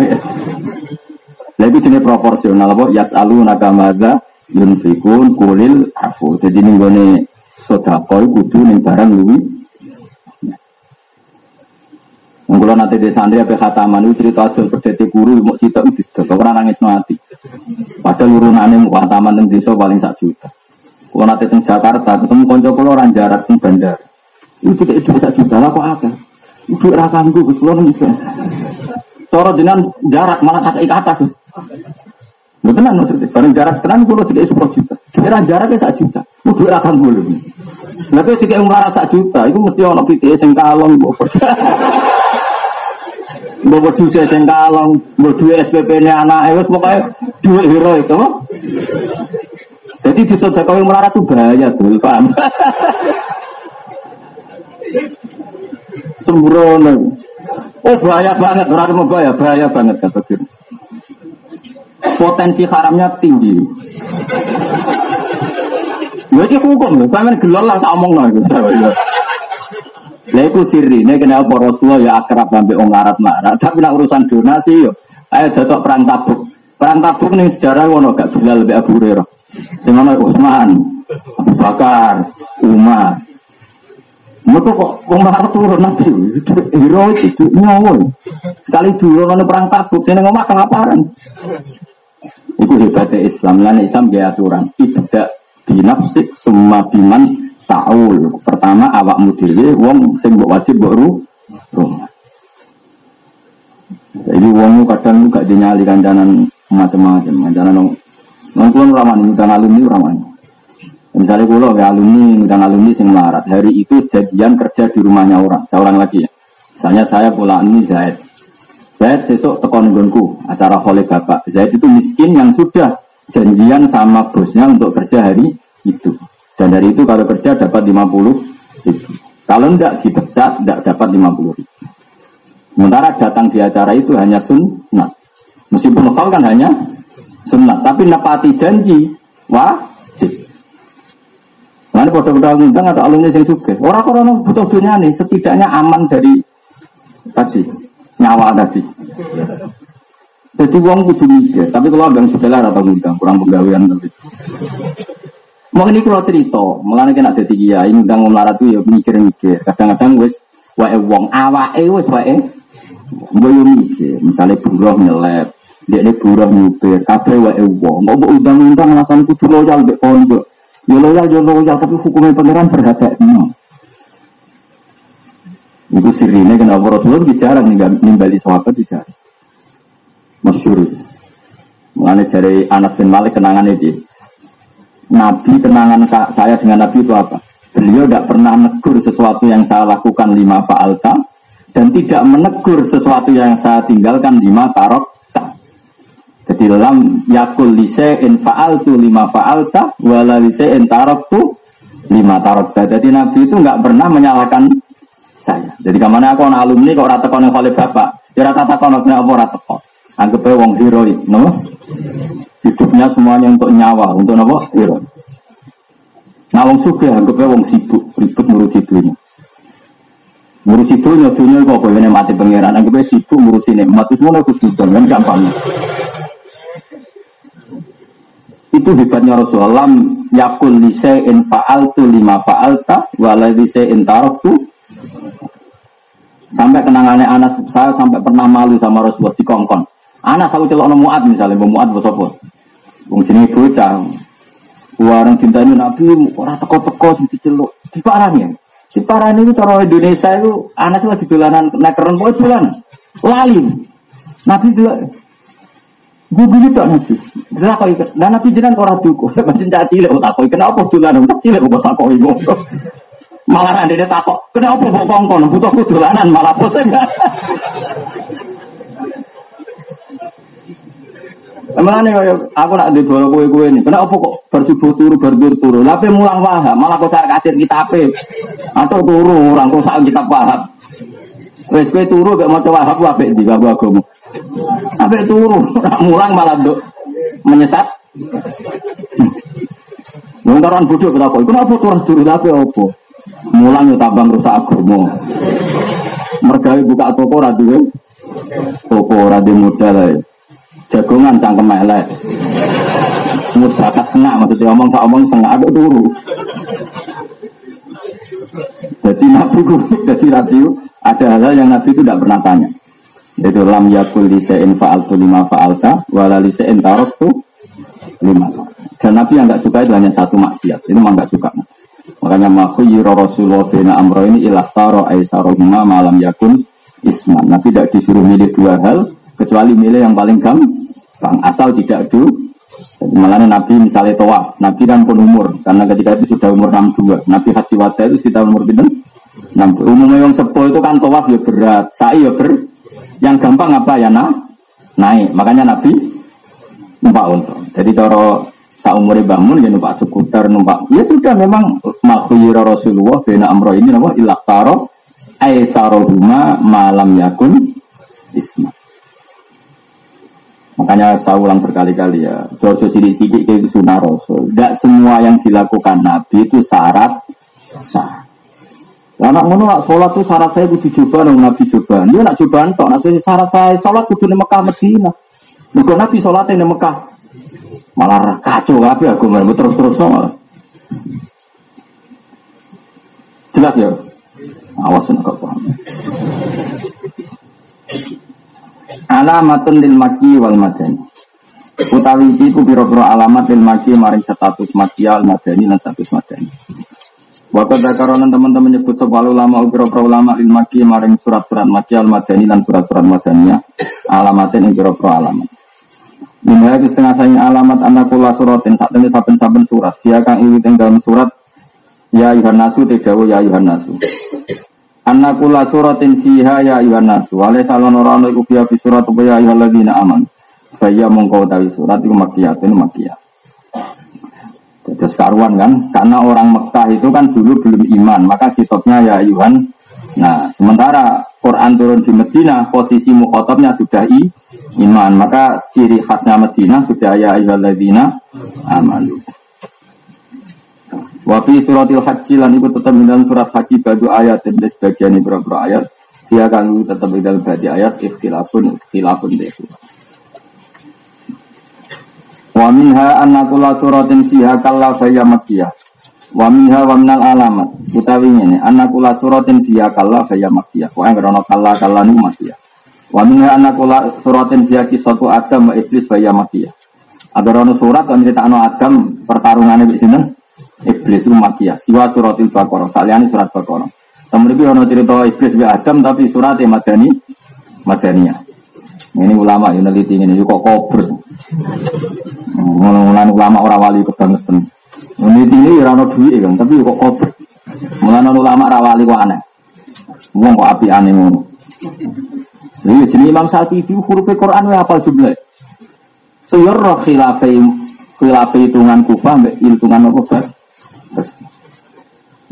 Lah iku jenenge proporsional apa yasalu nakamaza yunfikun kulil afu. Jadi ning gone sedekah kudu ning barang luwi Mengkulo nanti di santri apa khataman itu cerita adol perdeti guru mau sitok tidak orang nangis mati. Padahal urunane mau khataman yang desa paling sak juta. Kalau nanti di Jakarta ketemu konco orang jarak di bandar. Itu tidak itu sak juta lah kok ada. Itu rakamku gus kulo nih. Soro jenengan jarak malah kata ikata tuh. Lu tenan maksudnya, bareng jarak tenan kulo tidak sepuluh juta. Kira jaraknya sak juta. Udah rakam gue Lah kok tiga umlarat sak juta, itu mesti ono piti sing kalong mbok. Mbok duwe sing kalong, mbok duwe SPP-ne anake wis pokoke duwe hero itu. Jadi di sedekah melarat itu bahaya tuh, paham? Sembrono. Oh bahaya banget, orang mau bahaya, bahaya banget kata Potensi haramnya tinggi. Jadi hukum, sampean gelol lah tak omong lho. Lah iku sirine kenapa Rasulullah ya akrab sampai wong larat-larat, tapi nak urusan donasi yo ayo datok perang tabuk. Perang tabuk ning sejarah ngono gak Bilal lebih Abu Hurairah. Ono Utsman, Abu Bakar, Umar. Mereka kok wong larat turun nabi, hero itu nyawa. Sekali dulu ono perang tabuk, sing ngomong kelaparan. Iku hebatnya Islam, lan Islam gaya aturan. Ibda binafsik summa biman taul. Pertama awakmu dhewe wong sing mbok wajib mbok ru rumah. Jadi wong kadang gak dinyali kancanan macam-macam, kancanan nong nong kulo ramani ngundang alumni ramani. Misalnya kulo ya alumni ngundang alumni sing melarat, hari itu jadian kerja di rumahnya orang, seorang lagi ya. Misalnya saya pula ini Zaid. Zaid sesuk tekon nggonku acara oleh bapak. Zaid itu miskin yang sudah janjian sama bosnya untuk kerja hari itu. Dan dari itu kalau kerja dapat 50 ribu. Kalau tidak dipecat, tidak dapat 50 ribu. Sementara datang di acara itu hanya sunnah. Meskipun nafal kan hanya sunnah. Tapi nepati janji wajib. Mana foto-foto ngundang atau alumni yang suka. Orang korona butuh dunia nih, setidaknya aman dari tadi nyawa tadi. Jadi uang kudu mikir, tapi kalau abang sebelah atau ngundang kurang pegawaian nanti. Mau ini kalau cerita, mulanya kena ya, ini ngundang melarat tuh ya mikir-mikir. Kadang-kadang wes wae wong awake wes wae mikir, misalnya buruh nyelep, dia ini buruh nyupir, kabeh wae wong. Mau undang-undang alasan kudu loyal mbek pondok. Ya loyal yo loyal tapi hukumnya pangeran berhati Itu sirine kenapa Rasulullah bicara nimbali sahabat bicara. Masyur. Mulanya dari Anas bin Malik kenangan itu. Nabi kenangan saya dengan Nabi itu apa? Beliau tidak pernah menegur sesuatu yang saya lakukan lima fa'alta dan tidak menegur sesuatu yang saya tinggalkan lima tarok jadi dalam yakul in fa'altu lima fa'alta wala in taroktu lima tarokta. Jadi Nabi itu nggak pernah menyalahkan saya. Jadi ke mana aku anak alumni kok rata kono oleh bapak, ya rata kono apa rata kok. Anggapnya wong heroik, no? Hidupnya semuanya untuk nyawa, untuk apa? Hero. Nah, wong suka anggapnya wong sibuk, ribet ngurusi dunia. Ngurusi dunia, dunia kok kok ini mati pangeran. Anggapnya sibuk ngurusi nikmat, itu semua itu sudah, kan gampang. Itu hebatnya Rasulullah. Yakul lise'in fa'altu lima fa'alta, wala lise'in taroktu. Sampai kenangannya anak saya sampai pernah malu sama Rasulullah di kongkong. Anak saya celok muat misalnya, muat bosopos. Wong jenenge bocah. Warang ini Nabi ora teko-teko sing diceluk. Diparani ya. Diparani itu cara Indonesia itu anak lagi dolanan nekeren kok dolan. Lali. Nabi dulu Gue tak nabi. Dia kok ikan. Dan nabi jenengan ora duku. Macam cak cilik kok takoi. Kenapa dolanan? Tak cilik kok takoi Malah ada dia takok. Kenapa kok kongkon? Butuh dolanan malah pusing. Emangane kaya aku nak di bola kue-kue ini. Kenapa kok bersubuh turu berdur turu? Tapi mulang paham, malah kok cari kadir kita apa? Atau turu orang kok sak kita paham. Wes kue turu gak mau coba aku apa di babu agama. Apa turu, mulang malah dok menyesat. Nungkaran bodoh kok. Kenapa turun turu tapi apa? Mulang tambah rusak agama. mergawe buka toko ora duwe. Toko ora duwe modal. Jagongan cangkem elek. Mudakat sengak maksudnya omong sak omong sengak aku turu. Jadi Nabi jadi Nabi ada hal-hal yang Nabi itu tidak pernah tanya. Itu lam yakul lisein fa'altu lima fa'alta wala lisein tuh lima. Dan Nabi yang nggak suka itu hanya satu maksiat. Itu memang nggak suka. Makanya yiro Rasulullah bina amro ini ilah taro aisarohuma malam yakun isman. Nabi tidak disuruh milih dua hal kecuali milih yang paling gampang. Asal tidak du. Malah Nabi misalnya toa, Nabi kan pun umur karena ketika itu sudah umur 62. Nabi haji wada itu sekitar umur berapa? 60. Umumnya yang sepuh itu kan toa ya berat, sa'i ya ber. Yang gampang apa ya nah? Naik. Makanya Nabi numpak untung. Jadi cara saumure bangun ya numpak skuter, numpak. Ya sudah memang makhuyira Rasulullah bena amro ini nama ilah taro aisarohuma malam yakun isma. Makanya saya ulang berkali-kali ya, Jojo sidik-sidik itu sunnah Rasul. Tidak semua yang dilakukan Nabi itu syarat sah. Anak ngono nak sholat tuh syarat saya kudu coba nang Nabi coba. Dia nak coba entok, nak syarat saya sholat kudu di Mekah Medina. Bukan Nabi sholat di Mekah. Malah kacau aku mau terus-terus malah. Jelas ya? Awas nak paham. Alamatun lil maki wal madani. Utawi iki ku pira-pira alamat lil maki maring status maki al madani lan status madani. Waktu dakaronan teman-teman nyebut sebuah ulama ukiro ulama lil maki maring surat-surat maki al madani dan surat-surat madaniyah alamatin ing pira alamat. Minha itu setengah saya alamat anakula suratin saat ini saben-saben surat. Dia kang iwit ing dalam surat ya yuhan nasu tidak ya yuhan nasu. Anakula suratin fiha ya yuhan nasu. Wale salon orang iku fiha fi surat ya yuhan ladina aman. Saya mongkau tahu surat itu makiyatun makiyat. Terus karuan kan, karena orang Mekah itu kan dulu belum iman, maka kitabnya ya Yuhan. Nah, sementara Quran turun di Medina, posisi mukhotabnya sudah i, iman, maka ciri khasnya Medina sudah ya Yuhaladina amalu. Wafi suratil haji lan itu tetap dalam surat haji baju ayat dan sebagian beberapa ayat dia akan tetap dalam badi ayat ikhtilafun ikhtilafun deh. Wa minha anna kulla suratin fiha kalla faya makkiyah. Wa minha wa alamat. Utawi ngene, kulla suratin fiha kalla faya makkiyah. Wa krono kalla kalla niku makkiyah. Wa minha kulla suratin fiha kisatu Adam wa iblis faya makkiyah. Agar ono surat kan ano Adam pertarungannya di sini iblis itu makkiyah. Siwa suratil Baqarah, saliyane surat Baqarah. Temen iki ono cerita iblis bi Adam tapi surat madani madaniyah. Ini ulama yang neliti ini kok kober. Mulai ulama orang wali kebangetan. Neliti ini rano duit kan, tapi kok kober. Mulai ulama rawali kok aneh. Wong kok api aneh ngono. Ini jenis Imam Syafi'i huruf Quran apa jumlah? Suyur roh khilafai khilafai hitungan kufah mbak hitungan apa bas?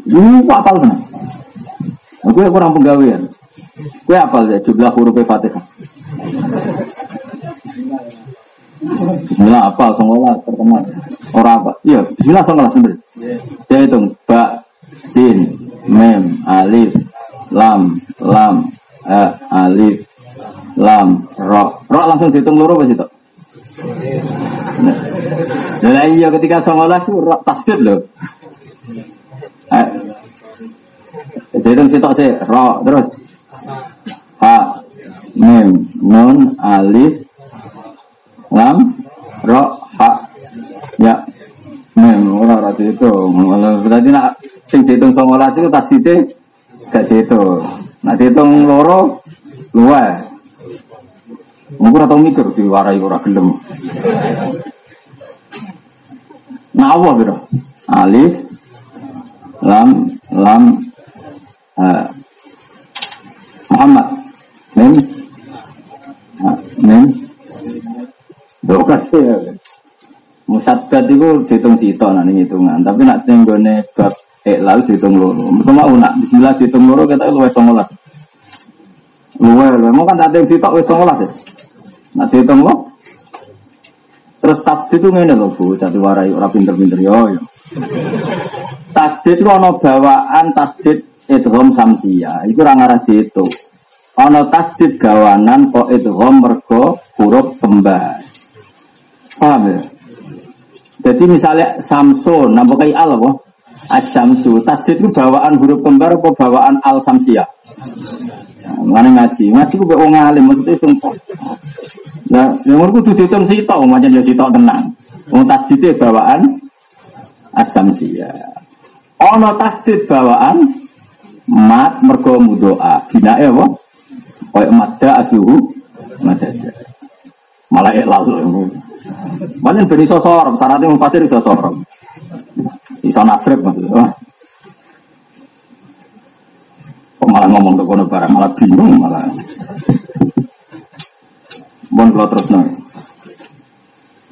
Ini apal kan? Aku kurang penggawean. Kue apal ya jumlah huruf Fatihah. Bismillah apa songola terkenal orang apa? Iya, Bismillah songola sendiri. Saya hitung ba, sin, mem, alif, lam, lam, eh, alif, lam, ro, ro langsung dihitung loro pas itu. Nah, iya ketika songola itu ro tasdid loh. Eh, hitung sitok sih, ro terus, ha, mem, nun, alif, lam, ro, ha, ya, mem, ora ora itu. Berarti nak sing dihitung songolas itu tas itu gak dihitung. Nak dihitung loro, luwe. Mungkin atau mikir diwarai ora gelem. Nah, biro? Alif, lam, lam, uh, Muhammad, mem, Nen. Dok kasih ya. Musadat itu dihitung sito nanti hitungan, tapi nak tenggone bab lalu dihitung loro. Mereka mau nak Bismillah dihitung loro kita luwe songolas. Luwe, mau kan tak sito wes songolas ya. Nak dihitung lo. Terus tasdid itu ngene lho Bu, jadi warai ora pinter-pinter yo yo. Tasdid itu ono bawaan tasdid idgham samsia. Iku ora ngarah dihitung. Ono tasdid gawanan kok itu mergo huruf kembar. Paham ya? Jadi misalnya Samsun, nama kayak al apa? Asyamsu. Tasdid itu bawaan huruf kembar apa bawaan al samsia? Mana ngaji? Ngaji ku wong alim maksudnya sumpah. Nah, yang kudu dihitung sitok, macam ya sitok tenang. Wong tasdid bawaan asamsia. Ono tasdid bawaan mat mergo mudoa. Binae apa? Kayak madda asluhu madada. Malah lalu. Banyak beri sosor, syaratnya mufasir sosor. Bisa nasrib maksudnya. Kok malah ngomong ke kono barang, malah bingung malah. Bon kalau terus nang.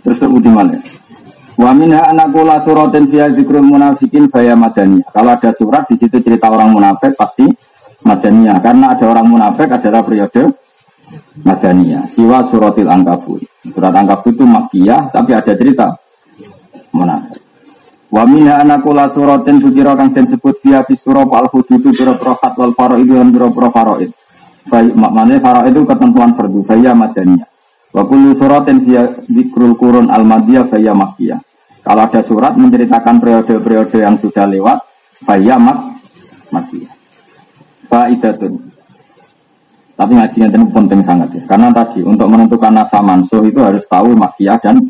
Terus ke mana? Wa minha anakula suratin fiha zikrul munafikin faya madaniyah. Kalau ada surat di situ cerita orang munafik pasti madaniyah. Karena ada orang munafik adalah periode madaniyah. Siwa suratil angkabut. Surat angkabut itu makiyah tapi ada cerita munafik. Wa minha anakula suratin bukira kang den sebut dia fi surah al hududu biro prohat wal faraid dan biro pro faraid. Maknanya faraid itu ketentuan fardu faya madaniyah. Wa kullu suratin dia zikrul kurun al madiyah faya makiyah. Kalau ada surat menceritakan periode-periode yang sudah lewat, faya mak makiyah. Faidatun. Tapi ngajinya ini penting sangat ya. Karena tadi untuk menentukan nasa mansuh itu harus tahu makiyah dan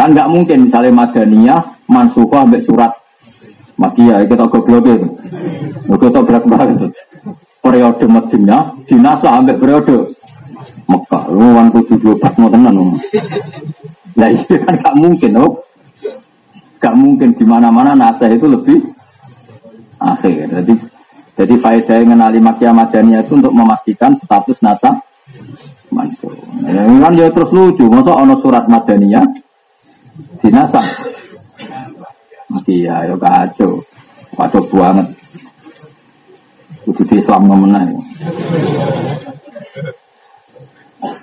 kan nggak mungkin misalnya madaniyah mansukoh sampai surat Makia itu tak goblok itu. Tak berat banget. Periode Madinah dinasa sampai periode Mekah. Lu wan kudu diobat mau tenan. Nah itu kan gak mungkin, oh. Gak mungkin di mana-mana nasa itu lebih akhir. Jadi jadi saya mengenali Makia Madaniyah itu untuk memastikan status nasa mansuh. Ya, kan dia terus lucu, masa ono surat Madaniyah dinasa Iya, ya kacau. Kacau banget. Kudu di Islam ngemenah.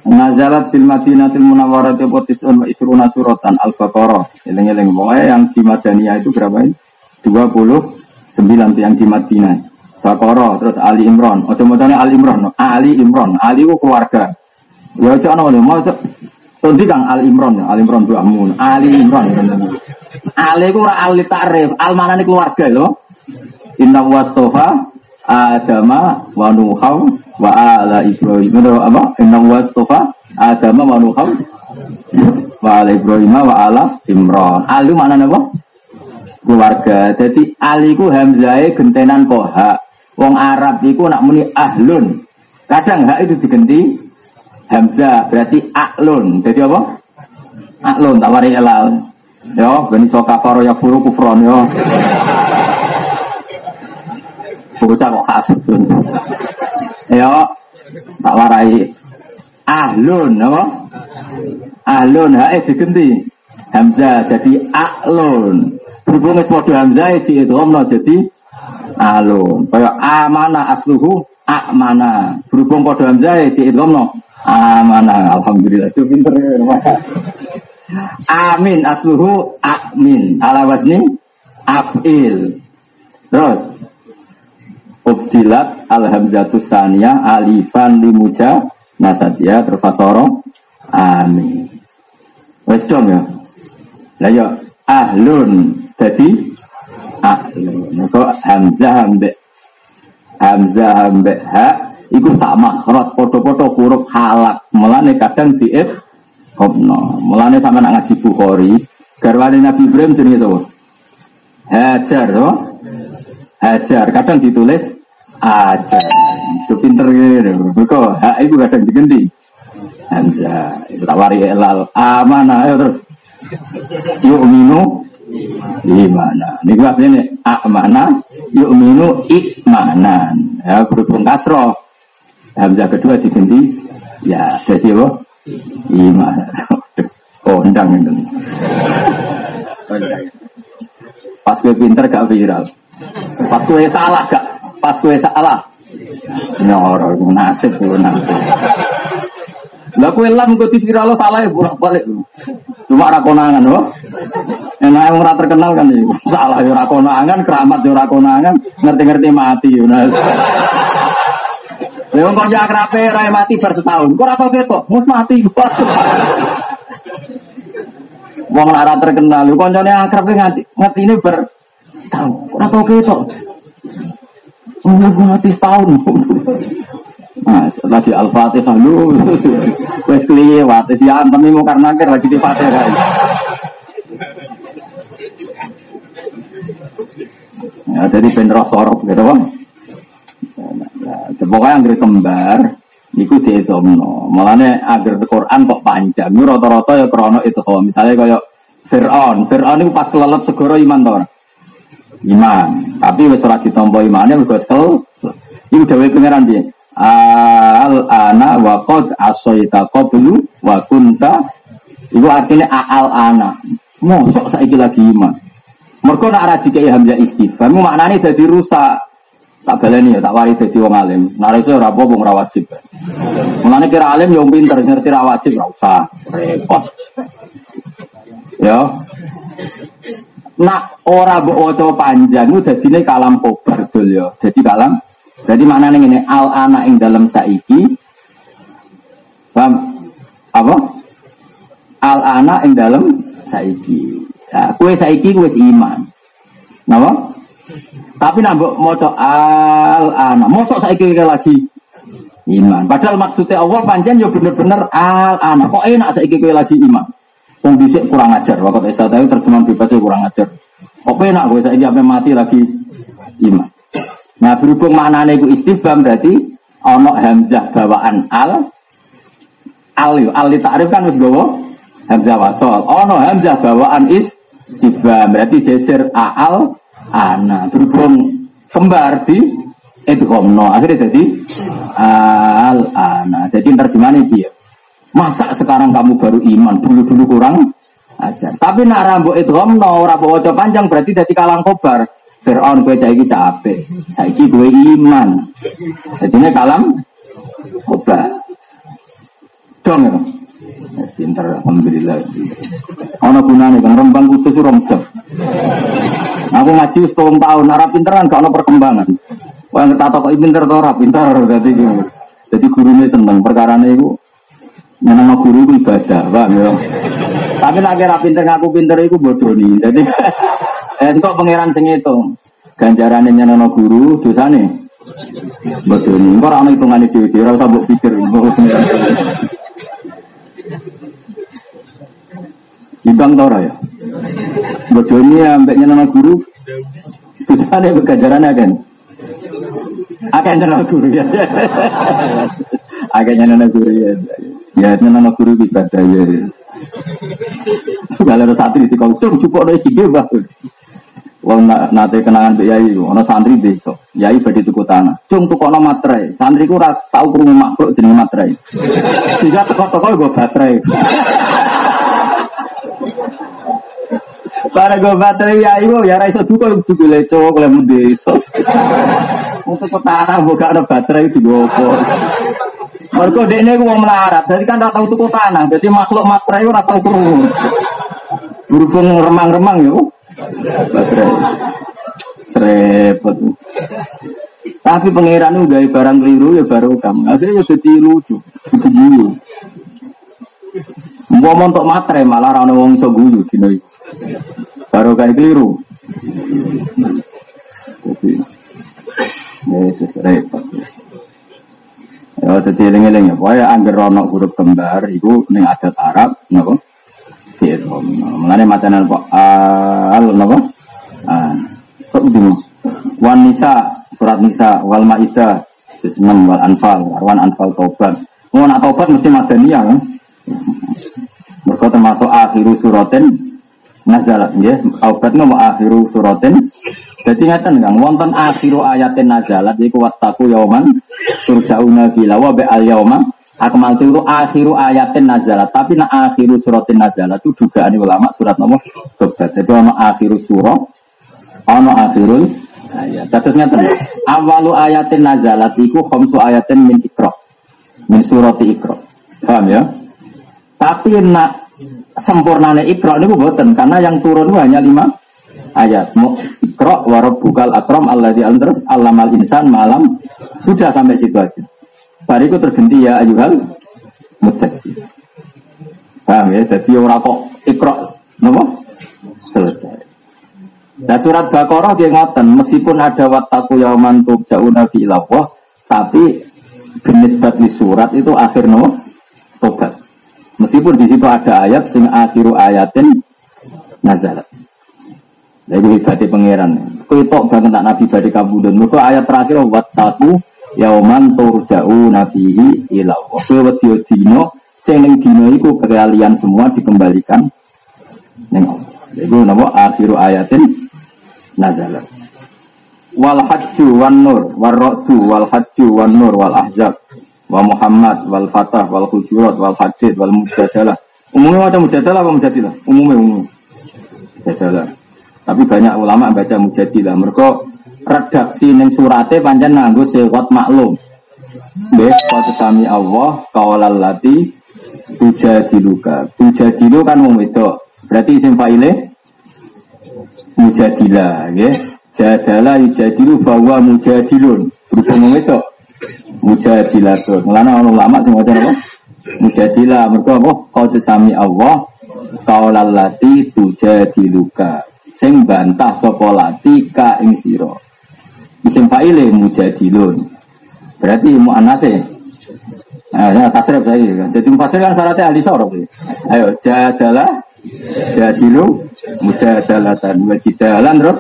Nazalat bil Madinatil Munawwarah tisun wa isruna suratan Al-Baqarah. Yang di Madaniyah itu berapa ini? 29 yang di Madinah. Baqarah terus Ali Imran. Ojo macane Ali Imran, Ali Imran. Ali itu keluarga. Ya ojo ana mau Tundi kang Ali Imran, Ali Imran amun. Ali Imran. Ali ku ora ali ta'rif, al manane keluarga lho. Inna wastofa Adama wa Nuham wa ala Ibrahim. Apa? Inna wastofa Adama wa Nuham wa ala Ibrahim wa ala Imran. Ali mana apa? Keluarga. Jadi Ali ku hamzai gentenan koha. Wong Arab iku nak muni ahlun. Kadang hak itu diganti hamzah berarti aklun. Jadi apa? Aklun tawari elal. Yo, ben iso kafaro ya furu kufron yo. Bocah kok kasut. Yo, tak warai. Ahlun, apa? Ahlun, hae digenti. Hamzah jadi aklun. Berhubung wis padha hamzah di idghamna jadi alun. Kaya amana asluhu amana. Berhubung padha hamzah di idghamna amana. Alhamdulillah, itu pinter ya. Amin asluhu amin. Ala wasni afil. Terus Ubdilat alhamzatus saniyah alifan limuja nasadia terfasoro amin. Wes dong ya. Lah ya ahlun jadi ahlun. Kok hamzah ambek hamzah ambek ha iku sama makhraj padha-padha huruf halak. Mulane kadang diif Hopno. Mulane sama nak ngaji Bukhari, garwane Nabi Ibrahim jenenge sapa? Hajar, to? Hajar. Kadang ditulis ajar. Itu pinter gitu. Mereka hak itu kadang diganti. Hamzah. Itu tawari elal. Amanah. Ayo terus. Yuk minu Imana. Ini maksudnya amana yuk minu ikmanan. Ya, berhubung kasroh. Hamzah kedua diganti. Ya, jadi apa? Iman. Kondang itu. Pas gue pinter gak viral. Pas gue salah gak. Pas gue salah. Nyoro nasib gue nasib. Lah kue lam gue di salah ya bolak balik. Cuma rakonangan loh. Enak yang ora terkenal kan ya. Salah ya rakonangan, keramat ya rakonangan, ngerti-ngerti mati. Nah. Lha kok ya akrabe ora mati bar setahun. Kok ora tau ketok, mus mati. Wong ora terkenal, koncone akrab nganti ini ber tahun. Ora tau ketok. Umur mati setahun. Nah, lagi Al-Fatihah lu. Wes wae ya antem mau karena lagi di Fatihah. Ya, jadi ben gitu kan. Ya, pokoknya yang kembar, Iku diizomno. Malahnya agar Quran kok panjang. Ini rata-rata ya krono itu. Misalnya kayak Fir'aun. Fir'aun itu pas kelelep segoro iman tau Iman. Tapi wis ora ditampa imane mergo sekel. Iku dhewe pangeran piye? Al ana wa qad asaita qablu wa kunta. Iku artinya al ana. Mosok saiki lagi iman. Mergo nak ra dikai hamzah istighfar, maknane dadi rusak. Tak baleni ya, tak wari dadi wong alim. Nek iso ora apa wong ora wajib. Mulane kira alim yo pinter ngerti ra wajib ora usah. Repot. Ya. Nak ora mbok waca panjang ku dadine kalam kobar dul ya. Dadi kalam jadi maknane ngene al ana ing dalam saiki paham apa? Al ana ing dalam saiki. Nah, kue saiki wis iman. Napa? Tapi nambah moco al ana, mosok saya kira lagi iman. Padahal maksudnya Allah panjang ya bener-bener al ana. Kok enak saya kira lagi iman? Wong dhisik kurang ajar. Waktu Isa tahu terjemahan bebasnya kurang ajar. Kok enak gue saya sampai mati lagi iman. Nah berhubung mana itu istifham berarti ono hamzah bawaan al al al ta'rif kan wis gowo hamzah wasol. Ono hamzah bawaan is istifham berarti jejer al anak berhubung kembar di itu komno akhirnya jadi al anak jadi terjemahan itu ya. Masa sekarang kamu baru iman? Dulu dulu kurang aja tapi nak rambut komno rambut wajah panjang berarti jadi kalang kobar Fir'aun gue cai capek saiki gue iman. Jadi ini kalam kobar dong ya pinter alhamdulillah. Ono gunane kan rembang kudus rong jam aku ngaji setahun tahun arah pinteran gak ono perkembangan. Wah ngerti kok pinter to ora pinter dadi jadi gurunya seneng perkara itu nama guru itu ibadah bang ya. Tapi lagi rapi pinter ngaku pinter itu bodoh nih jadi kok pangeran sing itu ganjarannya nyenana guru dosane kok orang hitungan itu dia rasa buat pikir Ibang tau ya. Bodoni ambeknya nama guru. Susahnya berkajaran kan. Akan nama guru ya. Akhirnya nama guru ya. Ya nama guru ibadah ya. Kalau santri di kau cukup ada ide bah. Wong nate kenangan Mbak Yai, ono santri besok. Yai badhe tuku tanah. Cung tukono materai. Santri ku ora tau krungu makhluk jenenge materai. Sehingga teko-teko gue baterai. Para gue baterai ya ibu ya raiso duka duka leco kalau mau desa. Untuk kota buka ada baterai di gopo. Mereka dek ini gue melarat, jadi kan tahu tuku tanah, jadi makhluk materai ora tahu kurung. Berhubung remang-remang baterai. Repot. Tapi pangeran udah barang keliru ya baru kamu. Akhirnya jadi lucu, lucu. Mau montok materai malah rano wong iso guyu Baru kayak keliru. Jadi, Yesus repot. Ya, jadi eling-eling ya. Pokoknya angger rono huruf kembar, itu ning adat Arab, napa? Firhom. Mulane macam apa? Al, napa? Ah, kok bingung? Wan Nisa, surat Nisa, wal Maidah, Sesmen wal Anfal, Arwan Anfal Taubat. Mau nak Taubat mesti madaniyah kan? Mereka termasuk akhiru suratin nazalat ya aubat mau akhiru suratin jadi ngeten kang wonten akhiru ayatin nazalat yaiku wattaku yauman turjauna bila wa al yauma akmal itu akhiru ayatin nazalat. Tapi nak akhiru suratin nazalat itu dugaan ulama surat nomor tobat jadi ono akhiru surah ono akhirul ayat. Terus ngeten awalu ayatin nazalat iku khamsu ayatin min ikra min surati ikra paham ya? Tapi nak sempurnane ikro ini buatan karena yang turun hanya lima ayat. Ikro bukal akrom Allah di terus alamal insan malam. Sudah sampai situ aja. Bariku terganti ya ayuhal mudasir. Paham ya? Jadi orang kok ikrok, nopo selesai. Nah surat Baqarah dia ngoten, meskipun ada wataku yauman jauh nabi ilawah, tapi jenis di surat itu akhir nopo tobat. Meskipun di situ ada ayat sing akhiru ayatin nazalat. Jadi hebatnya pangeran. Kau banget tak nabi badi kabudun. Mereka ayat terakhir wataku yauman jauh nabihi ilawah. Kau wedi dino sing ning dina iku semua dikembalikan ning Allah. Iku napa akhiru ayatin nazalat. Wal hajju wan nur war ra'du wal hajju wan nur wal ahzab wa Muhammad wal fatah wal hujurat wal hadid wal mujadalah. Umumnya ada mujadalah apa mujadilah? Umumnya umum. Mujadalah. Tapi banyak ulama baca mujadilah. Mereka redaksi ning surate panjang nganggo sewat maklum. Nggih, qad sami Allah qaulal lati tujadiluka. Tujadilu kan wong wedok. Berarti isim faile mujadilah, ya. Jadala yujadilu bahwa mujadilun. Berhubung wong wedok. Mujadilatun. Mulane ana ulama sing maca apa? Mujadilah mergo apa? Qad sami Allah qaulal lati tujadiluka. Sing bantah sapa lati ka. Isim faile mujadilun. Berarti muannase Nah, ya, tasrif saya. Jadi mufasir kan syaratnya ahli sorok. Ayo, jadalah, jadilu, mujadalatan, wajidalan, terus,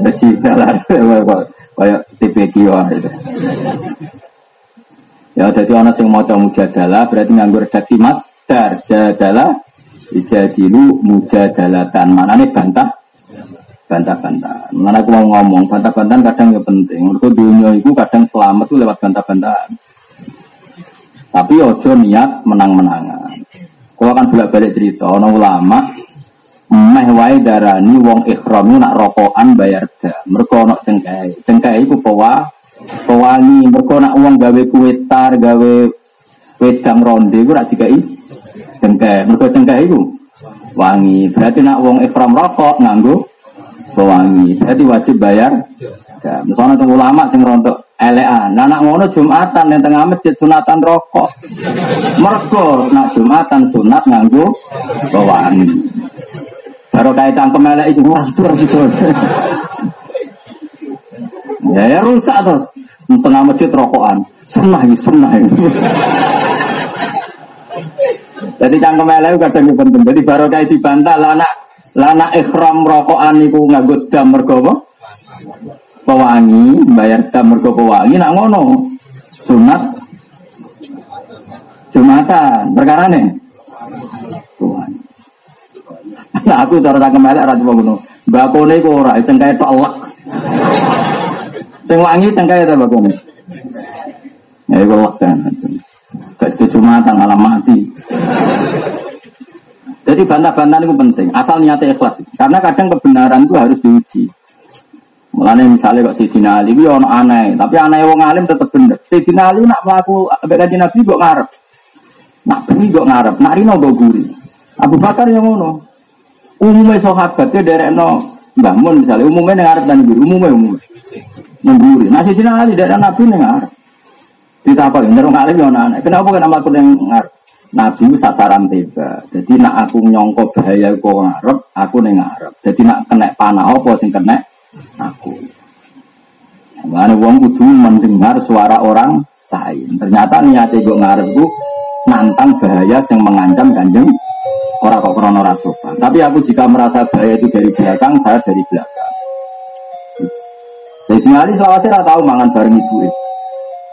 wajidalan. Kayak TPQ itu. Ya, jadi orang yang mau mujadalah, berarti nganggur redaksi dar jadalah, jadilu, mujadalatan. Mana nih bantah? Bantah-bantah. Mana aku mau ngomong, bantah-bantahan kadang ya penting. Menurut dunia itu kadang selamat tuh lewat bantah-bantahan. Tapi ojo niat menang-menangan. Kalau kan bolak-balik cerita, ono ulama meh wae darani wong ikhram nak rokokan bayar da. Mergo ono cengkai. Cengkai iku pewa pewangi. Mergo nak wong gawe kue tar, gawe wedang ronde iku rak dikai cengkai. Mergo cengkai iku wangi. Berarti nak wong ikhram rokok nganggo pewangi. Berarti wajib bayar. Ya, misalnya ulama sing rontok elean. Nah, nak ngono Jumatan yang tengah masjid sunatan rokok. Mergo nak Jumatan sunat nganggo bawaan. Baru kait cangkem elek itu wah itu itu. ya ya rusak tuh. Tengah masjid rokokan. Sunnah ini sunnah ini. Jadi cangkem elek kadang penting. Jadi baru kait dibantah lah nak lana ikhram rokokan itu nganggo dam mergo pewangi bayar dam mergo pewangi nak ngono. Sunat. Jumatan perkara nih pewangi. Nah aku cara tak kemelek ratu ngono. Bakone iku ora cengkae tok elek. Sing wangi cengkae ta bakone? Ya iku elek kan. Gak jumatan malah mati jadi bantah-bantahan itu penting asal niatnya ikhlas karena kadang kebenaran itu harus diuji Mulane misalnya kok Sayyidina Ali itu ono aneh, tapi aneh wong alim tetep bener. Sayyidina Ali nak melaku kanjeng Nabi kok ngarep. Nak beri kok ngarep, nak rino kok guri. Abu Bakar yang ngono. Umumnya sahabat dia dari no Mbah Mun misalnya umumnya yang ngarep dan guri, umumnya umumnya. Mengguri. Nah Sayyidina Ali dari Nabi ngarep. Ditakoi, ngerung alim yang aneh. Kenapa kan aku yang ngarep? Nabi itu sasaran tiba. Jadi nak aku nyongkok bahaya kok ngarep, aku yang ngarep. Jadi nak kena panah apa sing kena aku. Mana uang kudu mendengar suara orang lain. Ternyata niatnya gue ngarep gue nantang bahaya yang mengancam kanjeng orang kok krono rasokan. Tapi aku jika merasa bahaya itu dari belakang, saya dari belakang. Jadi selawat saya tahu mangan bareng ibu itu.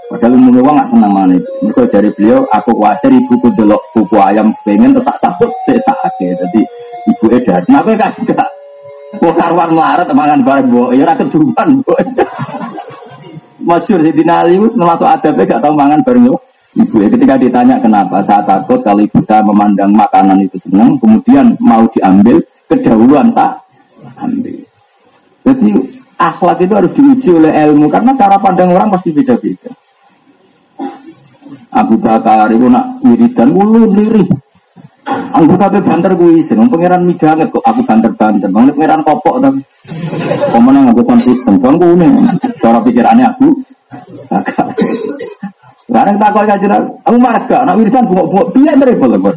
Padahal umumnya uang gak senang mana. Mereka dari beliau, aku khawatir ibu ku delok pupu ayam pengen tetap takut saya sakit. Jadi ibu edar. Nah, aku kan enggak. Kok karwan melarat mangan bareng bu, ya rakyat keduman bu. Masyur di Dinali itu termasuk adabnya gak tahu mangan bareng bu. Ibu ya ketika ditanya kenapa, saya takut kalau ibu memandang makanan itu senang, kemudian mau diambil, kedahuluan tak ambil. Jadi akhlak itu harus diuji oleh ilmu, karena cara pandang orang pasti beda-beda. Abu Bakar itu nak wiridan, ulu lirih. Aku kabeh banter isin, wong pangeran midanget kok aku banter-banter. Bang pangeran kopok ta. Pemenang aku konsisten, bang kuwi. Cara pikirannya aku Barang tak kau kajian, aku marah gak? Nak wiridan bungok-bungok, biar dari boleh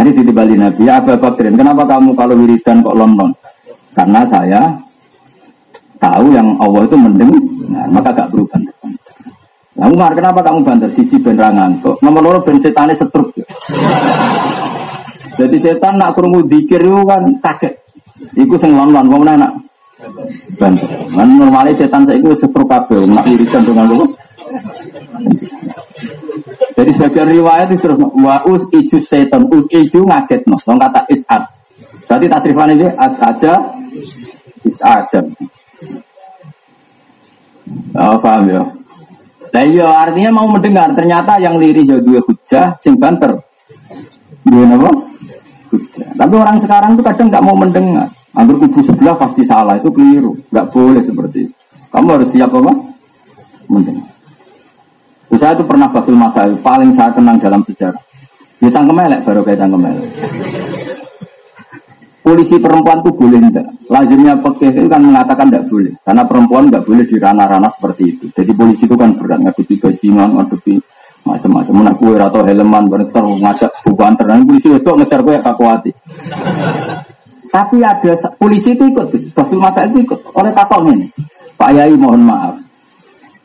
Ini di Bali Nabi, Abu Bakrin, kenapa kamu kalau wiridan kok london? Karena saya tahu yang Allah itu mendeng, nah, maka gak berubah. Nah, Umar, kenapa kamu banter? Siji ben ngantuk. Nomor loro ben setane setruk. Jadi setan nak krungu dikir itu kan kaget. Iku sing lon-lon wong nak banter. Man normalnya setan saya itu setruk kabeh, nak irisan dengan lu. Jadi sebagian riwayat itu terus wa us iju setan, us iju ngaget no. Wong kata isat. Berarti tasrifan ini as aja is aja. Oh, paham ya? Nah iya artinya mau mendengar ternyata yang liri jadi dua hujah sing banter. Dua apa? Hujah. Tapi orang sekarang tuh kadang nggak mau mendengar. Ambil kubu sebelah pasti salah itu keliru. Nggak boleh seperti itu. Kamu harus siap apa? Mendengar. Saya itu pernah basul masalah paling saya kenang dalam sejarah. Ya cangkem elek baru kayak cangkem elek polisi perempuan itu boleh enggak? Lazimnya pekeh itu kan mengatakan tidak boleh. Karena perempuan nggak boleh di ranah-ranah seperti itu. Jadi polisi itu kan berat, ngadepi bajingan, ngadepi macam-macam. Mana kue atau helman, berenter, ngajak bukan terang. Polisi itu ngejar kue kakuati. Tapi ada polisi itu ikut, Basul Masa itu ikut oleh kakak ini. Pak Yai mohon maaf.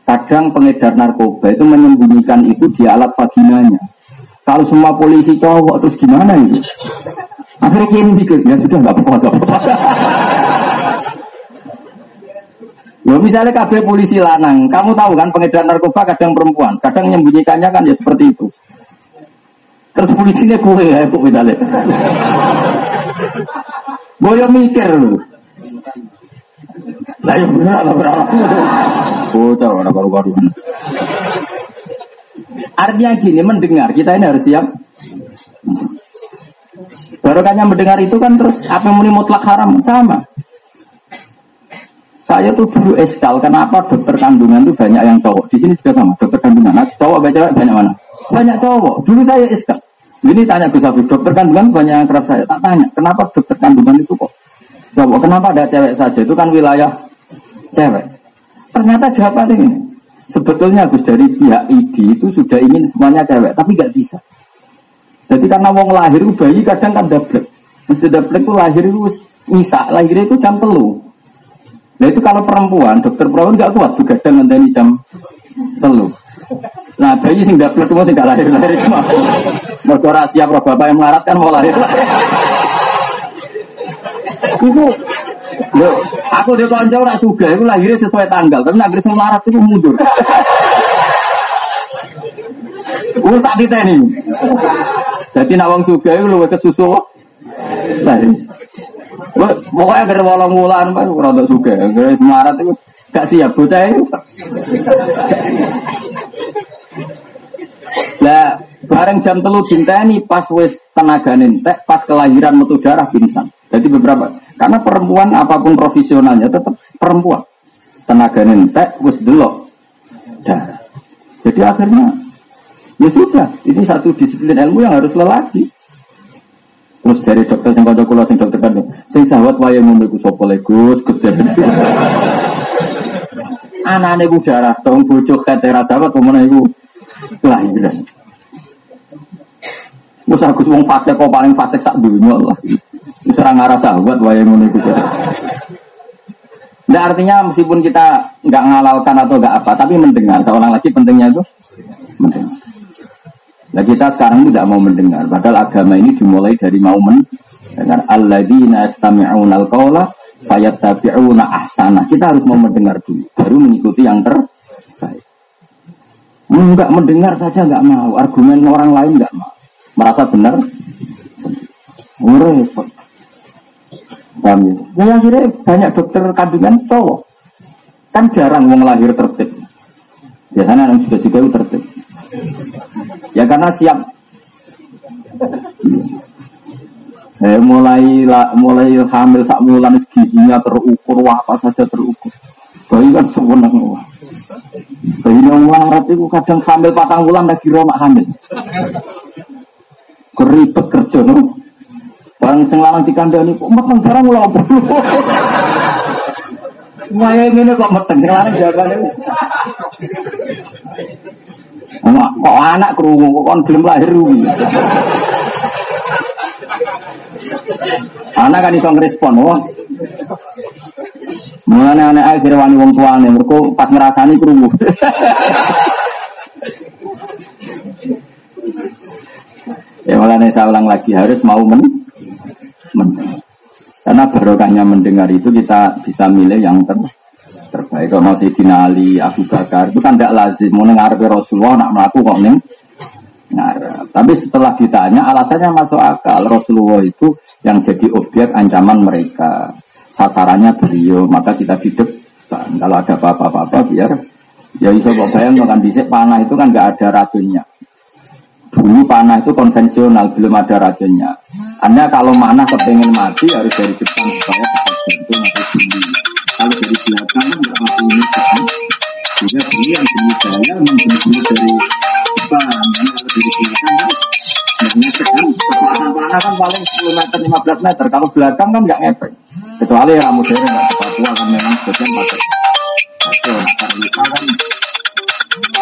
Kadang pengedar narkoba itu menyembunyikan itu di alat vaginanya. Kalau semua polisi cowok terus gimana itu? Akhirnya kiai mikir, ya sudah nggak apa-apa. Ya misalnya kabel polisi lanang, kamu tahu kan pengedar narkoba kadang perempuan, kadang menyembunyikannya kan ya seperti itu. Terus polisinya kue ya, kok misalnya. Boyo mikir lu. Lah ya benar lah berapa. Bocah orang baru-baru. Artinya gini, mendengar kita ini harus siap. Barokahnya mendengar itu kan terus apa yang mutlak haram sama. Saya tuh dulu eskal, kenapa dokter kandungan tuh banyak yang cowok. Di sini juga sama, dokter kandungan. Nah, cowok baca banyak mana? Banyak cowok. Dulu saya eskal. Ini tanya ke Safi, dokter kandungan banyak yang kerap saya. Tanya, kenapa dokter kandungan itu kok cowok? Kenapa ada cewek saja? Itu kan wilayah cewek. Ternyata jawaban ini. Sebetulnya Gus dari pihak ID itu sudah ingin semuanya cewek, tapi nggak bisa. Jadi karena wong lahir bayi kadang kan dablek. Mesti dablek itu lahir itu bisa, lahir itu jam telu. Nah itu kalau perempuan, dokter perempuan nggak kuat tuh kadang ngenteni jam telu. Nah bayi sing dablek itu tidak lahir lahir itu mau. Rahasia pro bapak yang melarat kan mau lahir. Loh, aku dia konco ora suga, itu lahirnya sesuai tanggal, tapi nak gresem melarat itu mundur. Uh tak diteni. Jadi nak wong juga itu luwih kesusu. Pokoknya agar wolong wulan Pak rada suga. Agar semarat itu gak siap bocah itu. Lah bareng jam telu dinteni pas wis tenaga nentek pas kelahiran metu darah pingsan. Jadi beberapa karena perempuan apa pun profesionalnya tetap perempuan. Tenaga nentek wis delok darah. Jadi akhirnya Ya sudah, ini satu disiplin ilmu yang harus lelaki. Terus dari dokter yang kocok kula sing dokter kan, sing sahabat waya membeli sopo legus, gede Anak ibu darah, dong bojo ketera sahabat, ke mana ibu kelahiran. Terus aku wong fase kok paling fase sak dunia lah. Itu orang arah sahabat waya membeli darah. Nah, artinya meskipun kita nggak ngalalkan atau nggak apa, tapi mendengar. Seorang lagi pentingnya itu mendengar. Nah kita sekarang tidak mau mendengar. Padahal agama ini dimulai dari mau mendengar. Alladzina yastami'una al-qawla fayattabi'una ahsana. Kita harus mau mendengar dulu. Baru mengikuti yang terbaik. Enggak mendengar saja enggak mau. Argumen orang lain enggak mau. Merasa benar. Repot. Paham ya? Ya akhirnya banyak dokter kandungan cowok. Kan jarang mau lahir tertib. Biasanya yang juga-juga itu tertib. Ya karena siap. Eh, mulai mulai hamil sak bulan gizinya terukur, wah apa saja terukur. Bayi kan sewenang wah. Bayi yang itu kadang hamil patang bulan lagi romak hamil. Keribet kerja no. Barang sing lanang dikandani kok meteng barang lho. Wah, ini kok meteng, sing lanang jawabane. Kok anak kerungu kok kon belum lahir anak kan iso ngerespon oh Mulane anak akhir wani wong tuane mergo pas ngrasani krungu. ya mulane saya ulang lagi harus mau men mendengar. Karena barokahnya mendengar itu kita bisa milih yang ter terbaik. Kalau Sayyidina Ali, Abu Bakar itu kan tidak lazim. Mau dengar Rasulullah nak melaku kok neng. Tapi setelah ditanya alasannya masuk akal. Rasulullah itu yang jadi objek ancaman mereka sasarannya beliau maka kita hidup kalau ada apa-apa biar ya iso bayang kan bisa panah itu kan nggak ada racunnya dulu panah itu konvensional belum ada racunnya hanya kalau mana kepengen mati harus dari depan supaya jantung atau sini kalau dari belakang kan nggak mampu ini kan sehingga beliau yang demi saya membunuh dari depan karena dari belakang kan. Nggak kan. Kan paling 10 meter 15 meter. Kalau belakang kan nggak ngefek Kecuali yang modern nggak Papua kan memang sebagian pakai. Oke, karena luka kan.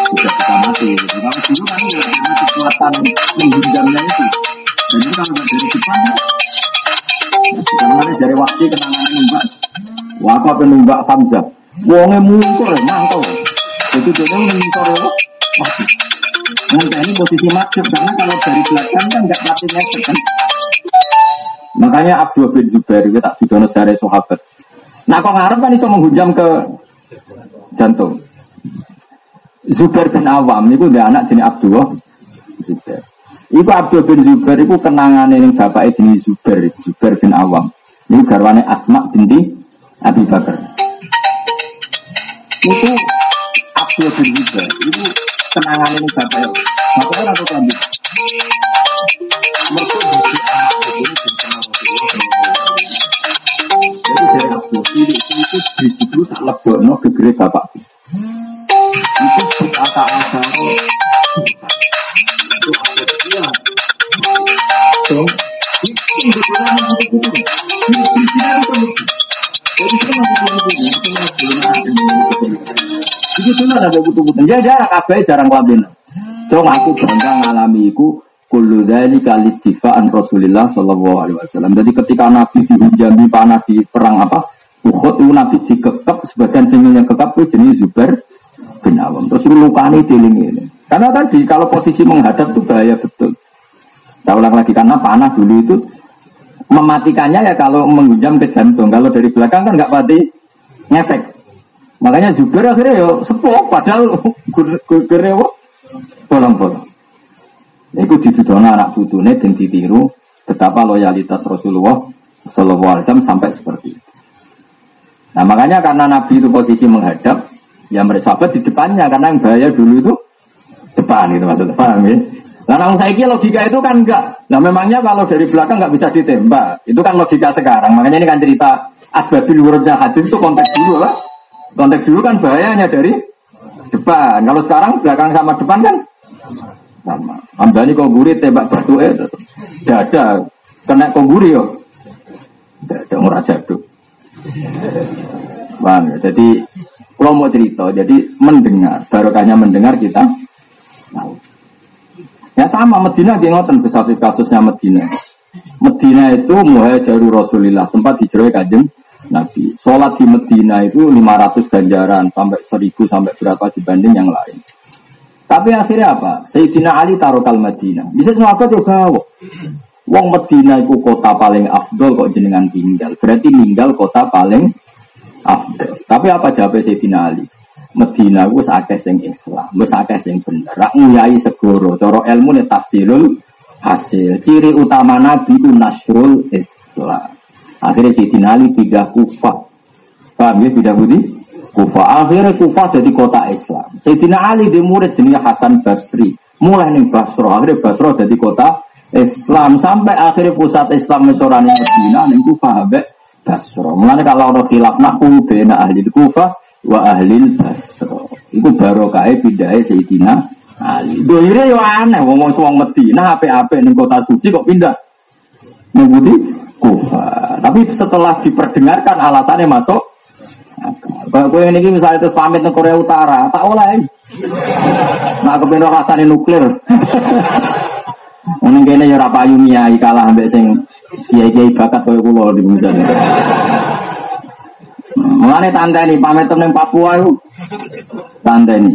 Sudah kita mati. Kalau dulu kan karena kekuatan menghindamnya itu. Ini kalau nggak dari depan Karena dari waktu kenangan numbak, Waka penumbak Hamzah. Wonge mungkul, mantau. Itu jadi mungkul ya, mati. Nanti ini posisi macet karena kalau dari belakang kan nggak mati kan. Makanya Abdul bin Zubair itu tak didono dari sahabat. Nah kok ngarep kan iso menghujam ke jantung. Zubair bin Awam itu dia anak jenis Abdul Zubair. Iku Abdul bin Zubair itu kenangan ini bapak jenis Zubair, Zubair bin Awam. Ini garwane Asma binti Abi Bakar. Itu Abdul bin Zubair itu kenangan ini bapak. Bapaknya atau kambing? Mereka Jadi itu itu tak lebokno gegere bapak. Itu kita. Itu apa dia? So, itu itu itu. Itu. Jadi kita masih punya punya, itu tuh ada. Ya kabeh jarang. Dong aku bangga ngalami iku Kullu Sallallahu. Jadi ketika Nabi dihujami panah di perang apa? Uhud itu Nabi dikekep sebagian sininya kekep itu jenis Zubair bin Awam. Terus lukani diling ini. Karena tadi kalau posisi menghadap itu bahaya betul. Saya ulang lagi karena panah dulu itu mematikannya ya kalau menghujam ke jantung. Kalau dari belakang kan nggak pati ngefek. Makanya Zubair akhirnya ya sepuh padahal gue bolong-bolong. Itu dituduhkan anak putune dan ditiru betapa loyalitas Rasulullah Shallallahu Alaihi sampai seperti itu. Nah makanya karena Nabi itu posisi menghadap, ya mereka sahabat di depannya karena yang bahaya dulu itu depan itu maksudnya paham ya. Nah, namun saya kira logika itu kan enggak. Nah, memangnya kalau dari belakang enggak bisa ditembak. Itu kan logika sekarang. Makanya ini kan cerita asbabil wurudnya hadis itu konteks dulu lah. Konteks dulu kan bahayanya dari depan. Kalau sekarang belakang sama depan kan sama. Ambani guri tembak batu eh dada kena guri yo. Dada ora jatuh. Bang, jadi kalau mau cerita, jadi mendengar, barokahnya mendengar kita tahu. Ya sama Medina dia ngoten besar kasusnya Medina. Medina itu muhajiru Rasulillah tempat hijrah kajeng Nabi. Sholat di Medina itu 500 ganjaran sampai 1000 sampai berapa dibanding yang lain. Tapi akhirnya apa? Sayyidina Ali taruh kal Madinah. Bisa sahabat juga. Wong Medina itu kota paling afdol kok jenengan tinggal. Berarti tinggal kota paling afdol. Tapi apa jawab Sayyidina Ali? Medina itu akeh sing Islam, wis akeh sing bener. Rak nguyai segoro, cara ilmu ne tafsirul hasil. Ciri utama Nabi itu nasrul Islam. Akhirnya Sayyidina Ali pindah Kufah. Paham ya pindah budi? Kufa. Akhirnya Kufa jadi kota Islam. Sayyidina Ali di murid jenis Hasan Basri. Mulai nih Basro. Akhirnya Basro jadi kota Islam. Sampai akhirnya pusat Islam Mesorani Medina. Nih Kufa habis Basro. Mulai kalau orang khilaf naku bena ahli Kufa wa ahli Basro. Itu baru kaya pindahnya Sayyidina Ali. Dohire yo aneh. Ngomong suang Medina. Apa-apa nih kota suci kok pindah. Ngebuti Kufa. Tapi setelah diperdengarkan alasannya masuk kalau gue ini misalnya itu pamit ke Korea Utara, tak oleh. Nak kepen rasane nuklir. Mending kene ya ora payu nyai kalah ambek sing kiai-kiai bakat koyo kula di Munjan. Mulane tandani pamit ning Papua iku. Tandani.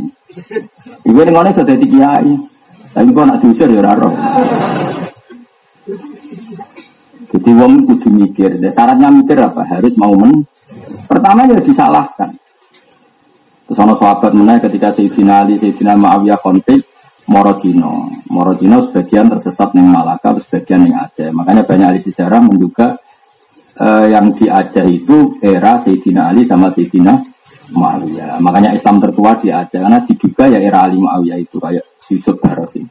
Iku ning ngene sudah dadi kiai. Tapi kok nak diusir ya ora roh. Jadi wong kudu mikir. Dan syaratnya mikir apa? Harus mau men. Pertama ya disalahkan. Terus sahabat menaik ketika Sayyidina Ali, Sayyidina Ma'awiyah konflik, Morocino. Morocino sebagian tersesat yang Malaka, sebagian yang Aceh. Makanya banyak ahli sejarah menduga eh, yang di Aceh itu era Sayyidina Ali sama Sayyidina Muawiyah. Makanya Islam tertua di Aceh karena diduga ya era Ali Muawiyah itu kayak Yusuf Barosi.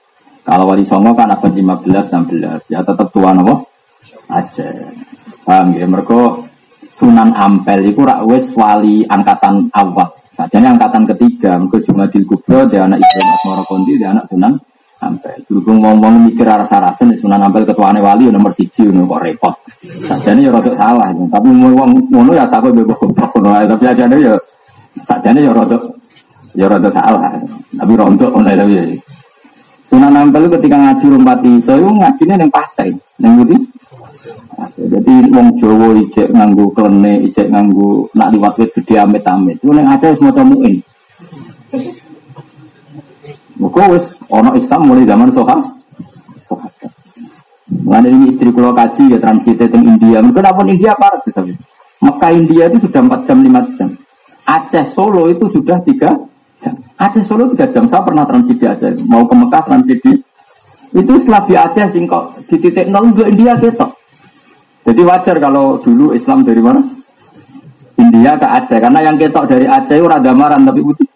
Kalau Wali Songo kan abad 15 16 ya tetap tua nopo Aceh. Paham ya? Mereka Sunan Ampel itu rak wis wali angkatan awal. Sajane angkatan ketiga, mergo Jumadil Kubro dia anak Ibrahim Asmara Kondi, dia anak Sunan Ampel. Dulu ngomong mikir arah sarasen Sunan Ampel ketuane wali nomor siji kok repot. Sajane ya rada salah, tapi wong ngono ya sakit bebas ngono tapi sajane ya sajane ya rada ya rada salah. Tapi rontok ngono tapi Sunan Ampel ketika ngaji rumpati iso iku ngajine ning pasai, ning ngendi? Jadi wong Jawa ijek nganggo klene, ijek nganggo nak liwat wit gede amit-amit. Iku ning Aceh wis maca muin. Muga wis ana Islam mulai zaman Soha. Soha. Mengenai ini istri kulo kaji ya transit ke India. Mungkin apa India apa tapi Mekah India itu sudah 4 jam 5 jam. Aceh Solo itu sudah 3 Aceh Solo 3 jam. Saya pernah transit di Aceh. Mau ke Mekah transit di itu setelah di Aceh singkok di titik nol untuk India ketok. Jadi wajar kalau dulu Islam dari mana? India ke Aceh. Karena yang ketok dari Aceh itu ragamaran tapi putih.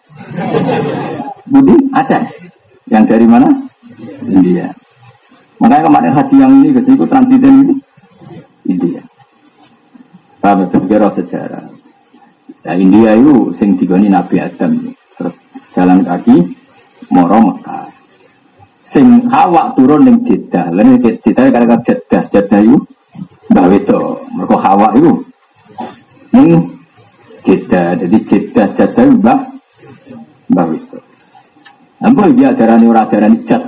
Putih Aceh. Yang dari mana? India. Makanya kemarin haji yang ini ke sini transitin ini India. Kami berkira sejarah. Ya India itu sing digoni Nabi Adam. Jalan kaki moro Mekah. Sing hawa turun ning Jeddah. Lalu Jeddah kira-kira Jeddah, Jeddah itu Mbak Wedo, mereka hawa itu. Ini jeda, jadi jeda jeda mbak Mbak Wedo. Apa dia darani ora darani jad.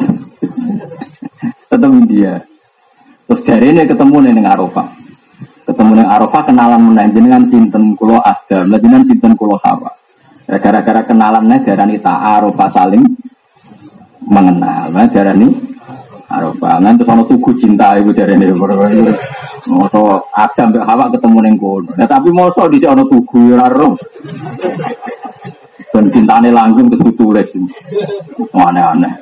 Tetap India. Terus dari ini ketemu nih Arafah. Ketemu nih Arafah kenalan menang jenengan sinten kulo Adam, jenengan sinten kulo Hawa. Gara-gara kenalan nih darani Arafah saling mengenal. Nah darani Arafah. Nanti terus tugu cinta ibu darani. Moso Adam mbek Hawa ketemu ning. Nah, tapi moso di ono tugu ora roh. Dan cintane langsung terus ditulis. Aneh-aneh.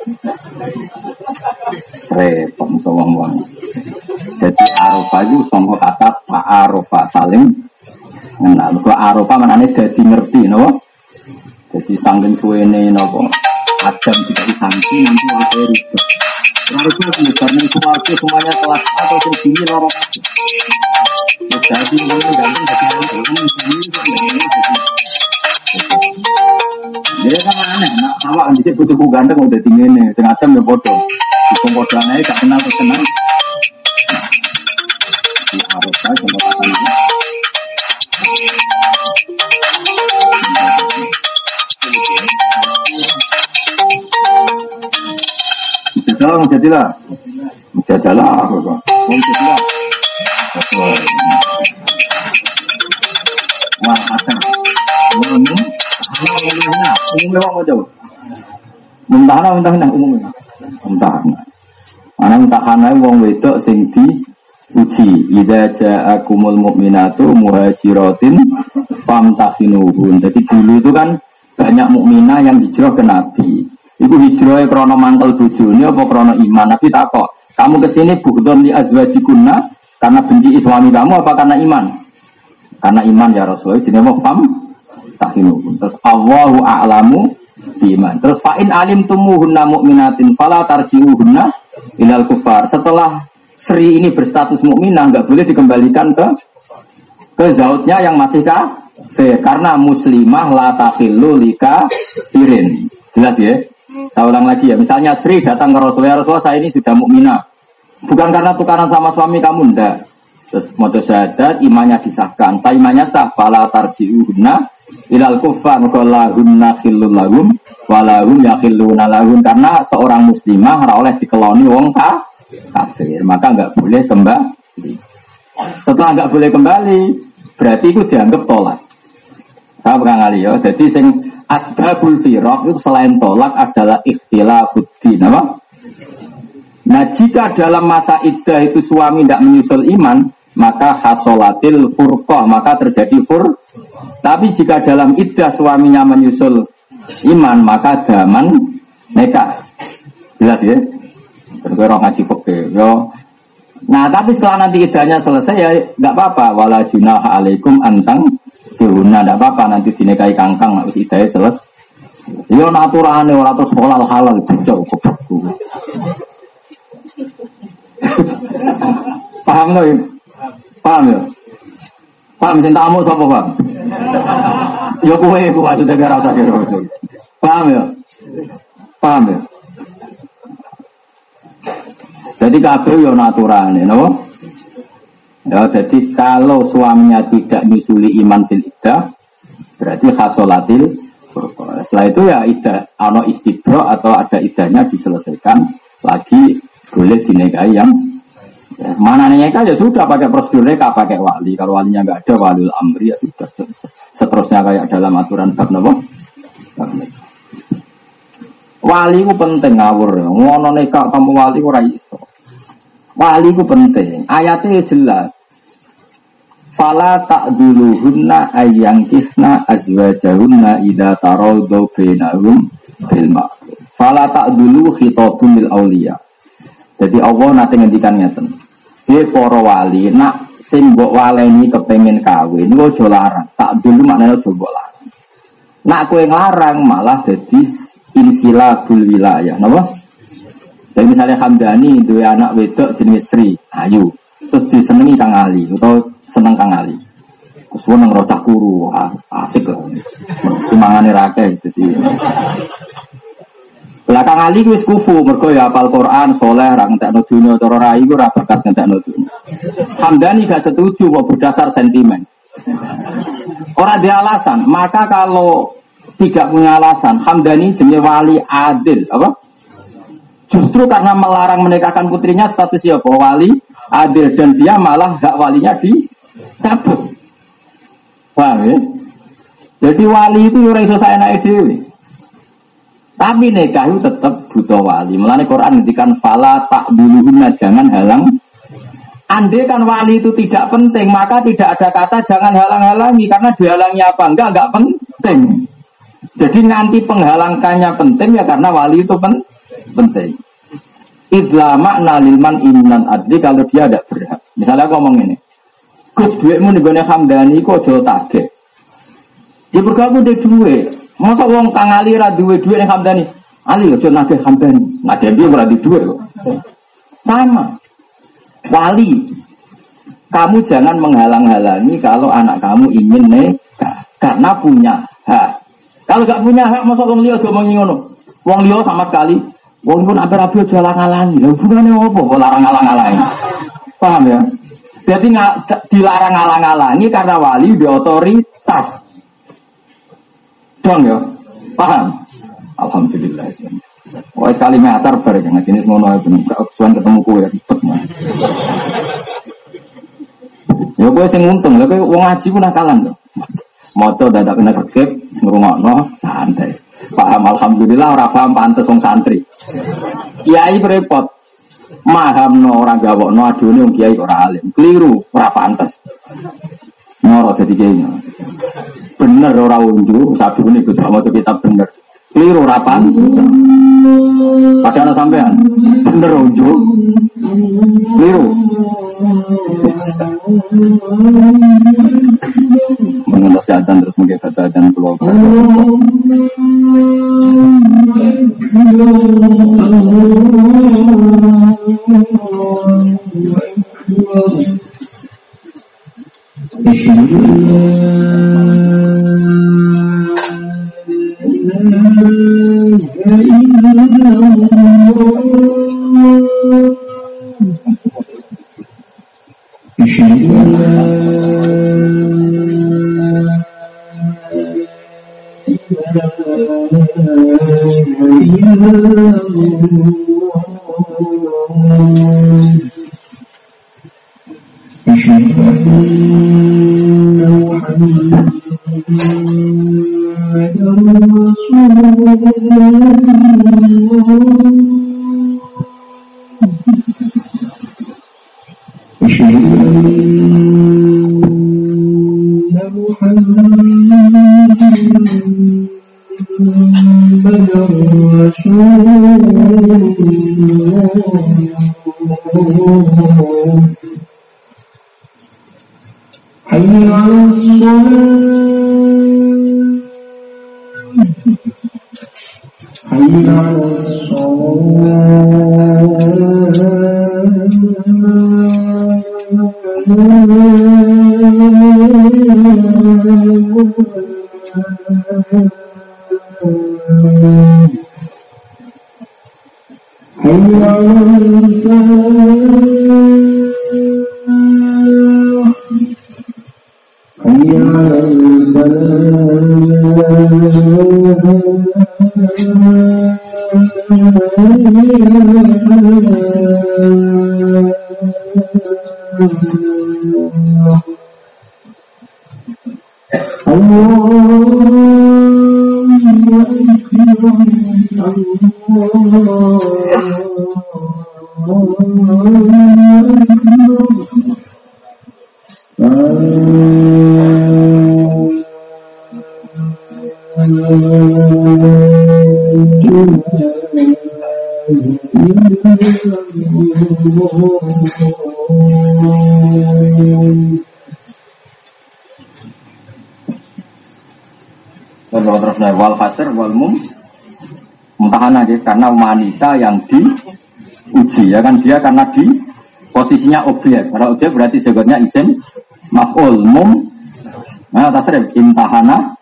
Repot wong-wong. Jadi Arofa itu sangka kata Pak Arofa saling Nah, kalau Arofa mana jadi ngerti, no? Jadi sangking suwene, no? Adam tidak disangsi, nanti ada ribet. Harusnya sih, karena keluarga semuanya kelas atau segini lorong aja. Jadi mulai gantung jadi orang ini Dia kan aneh, nak awak kan bisa butuh ganteng udah tinggi nih, sengaja ya foto. Di foto aja gak kenal tuh kenal. Harus saja katakan itu. Jadilah, mau jadilah. Jadilah, mau jadilah. Wah, asal. Ini, umumnya apa jauh? Muntahana, muntahana, umumnya. Muntahana. Mana muntahana wong wedok sing di uji ida ja'akumul mu'minatu muhajiratin famtahinuhun jadi dulu itu kan banyak mukminah yang hijrah ke Nabi. Itu hijrahnya krono mangkel bujuni apa krono iman? Nabi tak kok kamu ke sini bukdon di azwajikunna? Karena benci suami kamu apa karena iman? Karena iman ya Rasulullah jadi mau fam tahinuhun terus Allahu a'lamu iman terus fa'in alim tumuhunna mu'minatin fala tarji'uhunna ilal kufar. Setelah Sri ini berstatus mukminah nggak boleh dikembalikan ke ke zautnya yang masih kafir karena muslimah la tahillu lika firin. Jelas ya? Saya ulang lagi ya. Misalnya Sri datang ke Rasulullah, Rasulullah saya ini sudah mukminah. Bukan karena tukaran sama suami kamu ndak. Terus moto syahadat imannya disahkan. Tak imannya sah fala tarji'uhunna ilal kufar qala hunna khillul lahum walahum yakhilluna lahum karena seorang muslimah ora oleh dikeloni wong kafir, maka nggak boleh kembali. Setelah nggak boleh kembali, berarti itu dianggap tolak. Saya pernah ngali ya. Jadi sing asbabul firaq itu selain tolak adalah ikhtilafuddin apa? Nah jika dalam masa iddah itu suami tidak menyusul iman, maka hasolatil furqah, maka terjadi fur. Tapi jika dalam iddah suaminya menyusul iman, maka daman nikah. Jelas ya? Berkira ngaji fakir. Yo. Nah tapi setelah nanti iddahnya selesai ya nggak apa-apa. Wala junah alaikum antang Dihuna tidak apa-apa nanti dinikahi kangkang habis idai selesai. Yo naturane ora terus halal halal bocor goblokku. Paham loh ya? Paham ya? Paham sing tamu sapa, Bang? Yo kowe ku maksudnya gara usah kira Paham ya? Paham ya? Jadi kabeh yo naturane, no? Ya, jadi kalau suaminya tidak nyusuli iman fil iddah, berarti khasolatil Setelah itu ya idah, ano istibro atau ada idahnya diselesaikan lagi boleh dinikahi yang ya, mana nikah ya sudah pakai prosedur nikah pakai wali. Kalau walinya nggak ada wali amri ya sudah seterusnya kayak dalam aturan bab nopo. Wali itu penting ngawur, ngono nikah kamu wali ora iso. Wali ku penting. Ayatnya jelas. Fala tak hunna ayang kisna azwajahunna ida tarodo benahum bil Fala tak dulu khitabun lil aulia. Jadi Allah nanti ngendikan ngeten. Dia para wali nak sing mbok waleni kepengin kawin aja larang. Tak dulu maknanya mbok larang. Nak kowe nglarang malah dadi insilabul wilayah. Napa? Jadi misalnya Hamdani dua anak wedok jenis Sri, Ayu, terus disenangi Kang Ali atau seneng Kang Ali. Terus nang rocah kuru, ah, asik lah. Timangane rakyat jadi. Lah Kang Ali wis kufu mergo ya apal Quran, soleh, ra ngentekno dunya cara rai ku ora bakat ngentekno dunya. Hamdani gak setuju kok berdasar sentimen. Orang dia alasan, maka kalau tidak punya alasan, Hamdani jenis wali adil, apa? Justru karena melarang menikahkan putrinya status ya wali adil dan dia malah gak walinya dicabut. Paham ya? Jadi wali itu orang iso naik. Tapi nikah itu tetap butuh wali. Mulane Quran ngendikan fala tak duluhuna jangan halang. Andai kan wali itu tidak penting, maka tidak ada kata jangan halang-halangi karena dihalangi apa enggak enggak penting. Jadi nanti penghalangkannya penting ya karena wali itu penting penting. Idla makna lilman iman adli kalau dia ada berhak. Misalnya aku ngomong ini. Gus duitmu nih gue hamdani kok jauh target. Dia bergabung di duit. Masa uang kang Ali duit duit nih hamdani. Ali ojo nagih hamdani. Nagih dia berarti duit kok. Sama. Wali. Kamu jangan menghalang-halangi kalau anak kamu ingin nikah. Karena punya hak. Kalau gak punya hak, masa uang liya ojo ngono. Wong liya sama sekali Wong pun apa rapi aja ngalangi, hubungannya apa? Kok larang ngalang-ngalangi? Paham ya? Jadi nggak dilarang ngalang-ngalangi karena wali di otoritas. Dong ya? Paham? Alhamdulillah. Wah sekali meter bareng jangan jenis ngono itu kesuan ketemu kue ribet mah. Ya gue sing untung, tapi wong ngaji pun nakalan tuh. Moto dadak kena kekep, ngrungokno santai. Paham alhamdulillah ora paham pantes wong santri. Kiai berepot. Maham no orang gawok no adune wong kiai ora alim. Keliru, ora pantes. Ngoro jadi kiai. Bener ora unju, satu ini Gus mau kitab bener. Keliru rapan. Padahal sampean bener ujo Keliru. Mengendos kesehatan terus mungkin kata dan keluar. أشهد أن محمدا Lord. Kesehatan keluarga. wal karena wanita yang diuji ya kan? Dia karena di posisinya objek kalau objek berarti sebutnya isim maf'ul mum nah tasrif imtahana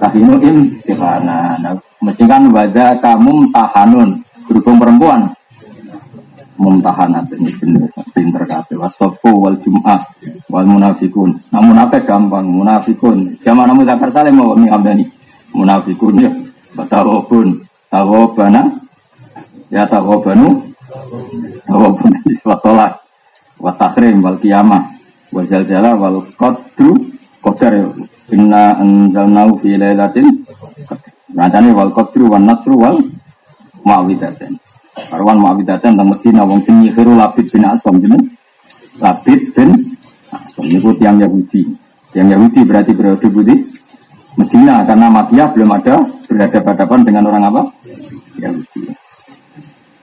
tahinu imtihana. Nah, mesti kan wajah kamu tahanun berhubung perempuan. Mumtahanat ini benar pinter kata wasofu wal jum'ah wal munafikun. Nah munafik gampang munafikun. Zaman namu zakar salim mau nih munafikun ya. Tawabun tawabana ya tawabanu tawabun iswatolah wa tasrim wal qiyamah. Wa zalzala wal qadru. Qadar ya. Inna anzalnahu fi lailatin Rancane wal qadru wan nasru wal ma'widatin. Karwan ma'widatin tentang Medina wong sing nyihiru Labid bin Asam jeneng. Labid bin Asam niku tiang Yahudi. Tiang Yahudi berarti periode budi Medina karena Madinah belum ada berhadapan-hadapan dengan orang apa? Yahudi.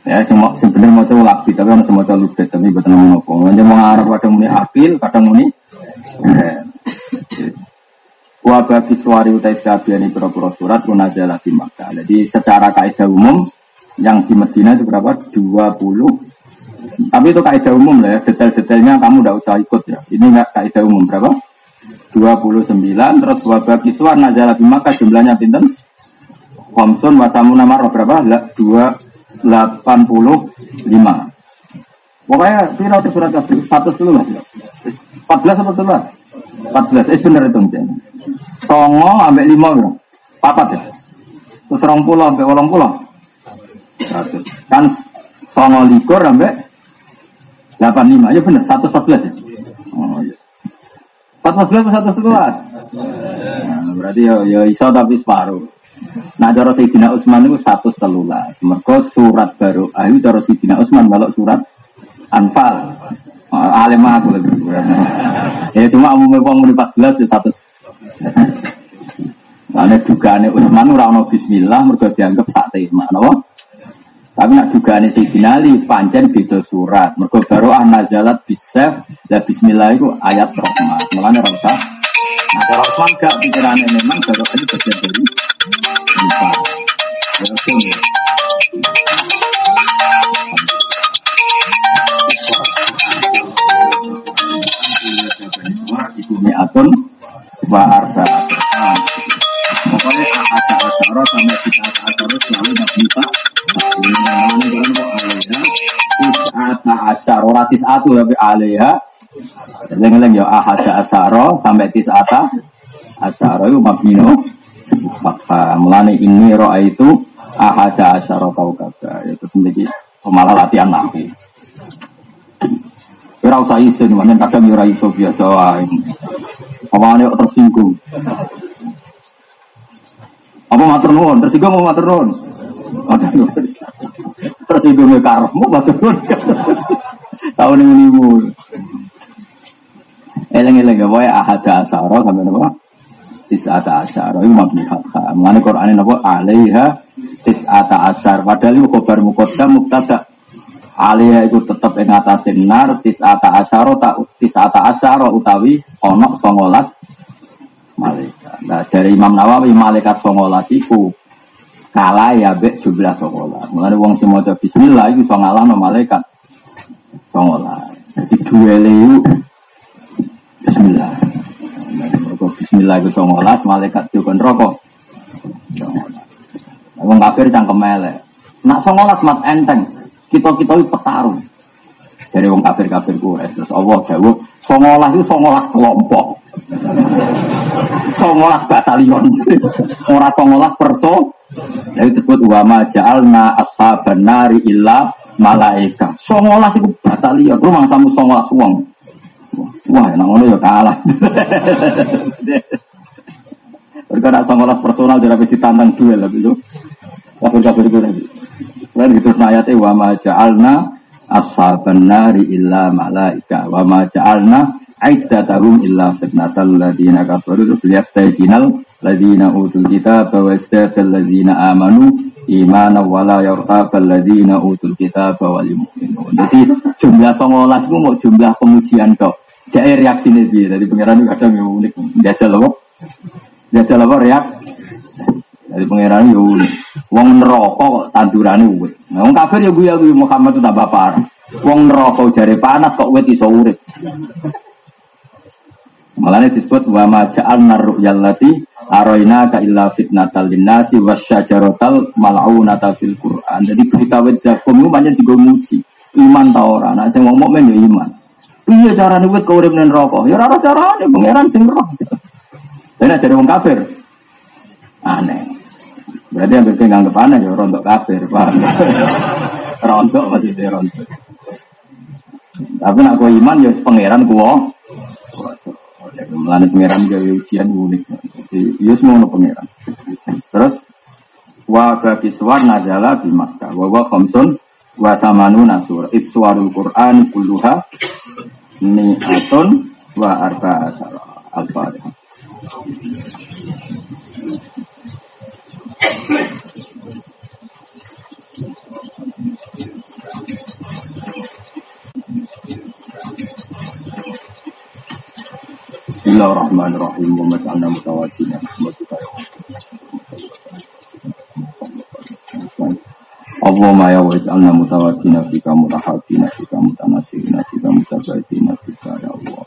Ya, semua sebenarnya mau coba lagi, tapi orang semua coba lupa, tapi buat nama nopo. Hanya mau ngarep kadang muni akil, kadang muni. Wa bagi suari utai ini pura-pura surat munajala di Makkah. Jadi secara kaidah umum yang di Medina itu berapa? 20 tapi itu kaidah umum lah ya, detail-detailnya kamu tidak usah ikut ya. Ini enggak kaidah umum berapa? 29 terus wabah kiswar nazala di Makkah jumlahnya pinten? Komsun wasamu nama berapa? 285 Pokoknya piro di surat kafir satu dulu lah 14 apa dulu 14 eh bener itu Songo ambek lima bro. Papat ya? Terus rong pulau ambek wolong pulau Kan songo likur ambek 85 ya bener 114 ya? Oh iya 14 satu sebelas. Nah, berarti ya, ya iso tapi separuh. Nah, cara Sayyidina Utsman itu satu telulas. Mereka surat baru. Ayo cara Sayyidina Utsman kalau surat Anfal. Ah, alim aku lagi. Ya cuma umumnya uang di 14 ya satu. Nah, dugaane Utsman ora ono bismillah mergo dianggap sak tema? Tapi nak juga nih Sayyidina Ali pancen beda surat. Mergo baru nazalat bisef dan bismillah itu ayat rahmat. Mulane ora usah. Nah, cara Utsman gak pikirannya memang baru ini bagian dari bisa. Ya, Ibu mi'atun wa arba Pokoknya ada asyara sampai kita asyara selalu nabi Pak Ata asyar, ora atu tapi alaiha. Lengeleng ya ahada asyara sampai tis ata asyara itu mabino Fatha. Mulane ini roa itu ahada asyara kaukaba. Itu sendiri malah latihan nabi. Kira usah isin, kadang ora iso biasa wae. Apa tersinggung. Apa matur nuwun? Tersinggung mau matur nuwun? Matur nuwun. Tersinggung ya karepmu matur nuwun. Tahun ini mul. Eleng-eleng ya, pokoknya ahada asyara sampai apa? Tis'ata asyara, itu mabni fatha. Mengenai Quran ini apa? Alaiha tis'ata asyar. Padahal itu khobar mukoda muktada. Alaiha itu tetap yang atasin nar tis'ata asyara, tis'ata asyara utawi onok songolas malaikat. Nah, dari Imam Nawawi malaikat songolas itu kalah ya bek jumlah songolas. Mulai wong semua bismillah itu songalah no malaikat songolas. Jadi dua leyu bismillah. Bismillah itu songolas malaikat juga rokok. Wong kafir cangkem elek. Nak songolas mat enteng. Kita kita itu petarung. Dari wong kafir kafir kures terus Allah jawab songolas itu songolas kelompok. Songolas batalion. Orang songolas perso. Jadi disebut wama ja'alna ashaban nari illa malaika. Songolas itu batalion. Rumah samu songolas wong. Wah, enak ngono ya kalah. Mereka nak songolas personal jadi ditantang duel lah itu. Kafir kafir itu lagi. Lain gitu ayatnya wa ma ja'alna ashaban nari illa malaika wa ma ja'alna aiddatahum illa fitnatal ladina kafaru liyastayjinal ladina utul kitab wa istatal ladina amanu imana wala yartabal ladina utul kitab wal mu'minun. Jadi jumlah songolas itu mau jumlah pengujian dok. Jadi reaksi ini dia dari pangeran itu kadang yang unik. Jajal apa? Jajal apa reak? Dari pangeran itu unik. Wong neraka kok tandurane. Nah, wong kafir ya gue ya Muhammad itu tambah parah. Wong neraka jare panas kok wit iso. Malah disebut wa ma ja'alna ru'yal lati aroina ka illa fitnatal linnasi wasyajaratal mal'unata fil Qur'an. Jadi berita wit zakum itu banyak juga muji. Iman ta ora? Nah sing wong mukmin ya iman. Iya cara nuwit kau urip nen rokok. Ya ora carane pangeran sing roh. Dene jadi wong kafir. Aneh. Berarti yang bikin nganggep aneh ya rontok kafir, paham? rontok maksudnya rontok. Tapi nak kau iman ya pangeran kuwo. Melani pangeran jadi ujian unik. Jadi ya semua pangeran. Terus wa bagi suar najala di Makkah. Wa wa khamsun wa samanu nasur. Iswarul Qur'an kulluha mi'atun wa arba asara. Al-Fatihah. Bismillahirrahmanirrahim. Wa maj'alna mutawajjina rahmatika ya Allahumma ya wa ij'alna mutawajjina fika mutahabbina fika mutanasirina fika mutabaidina fika ya Allah.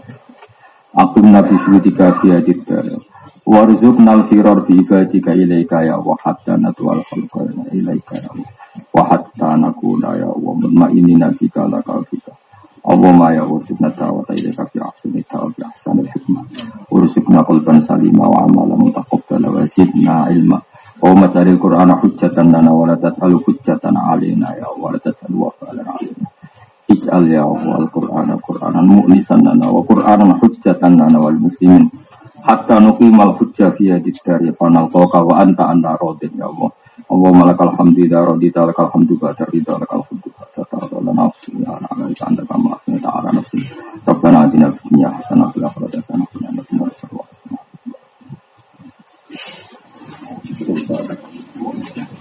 Akum nabi syutika biyadid dara. Warzuqna al-firar bi ibadika ilaika ya wa hatta natwal khalqana ilaika ya Allah. Wa hatta nakuna ya Allah mutmainina fika laka fika. Allahumma ya warzuqna tawata ilaika fi ahsani tawa bi ahsani hikmah. Warzuqna qalban salima wa amalan mutaqabbala wa zidna ilma. Oh matalil Qur'an hujjatan lana wa la hujjatan alaina ya wa la tat'alu wafalan alaina. Ij'al ya Allah al-Qur'ana Qur'anan mu'nisan lana wa Qur'anan hujjatan lana wal muslimin. Hatta nuqimal hujja fi yadid dari panal wa anta anta rodin ya Allah. Allahumma malakal hamdi idza di lakal hamdu ba'da ridha lakal hamdu hatta tarda lana nafsina ya ala alaika anta kama asnaita ala nafsi Rabbana atina fid dunya hasanah wa fil akhirati hasanah wa qina adzabannar Thank you.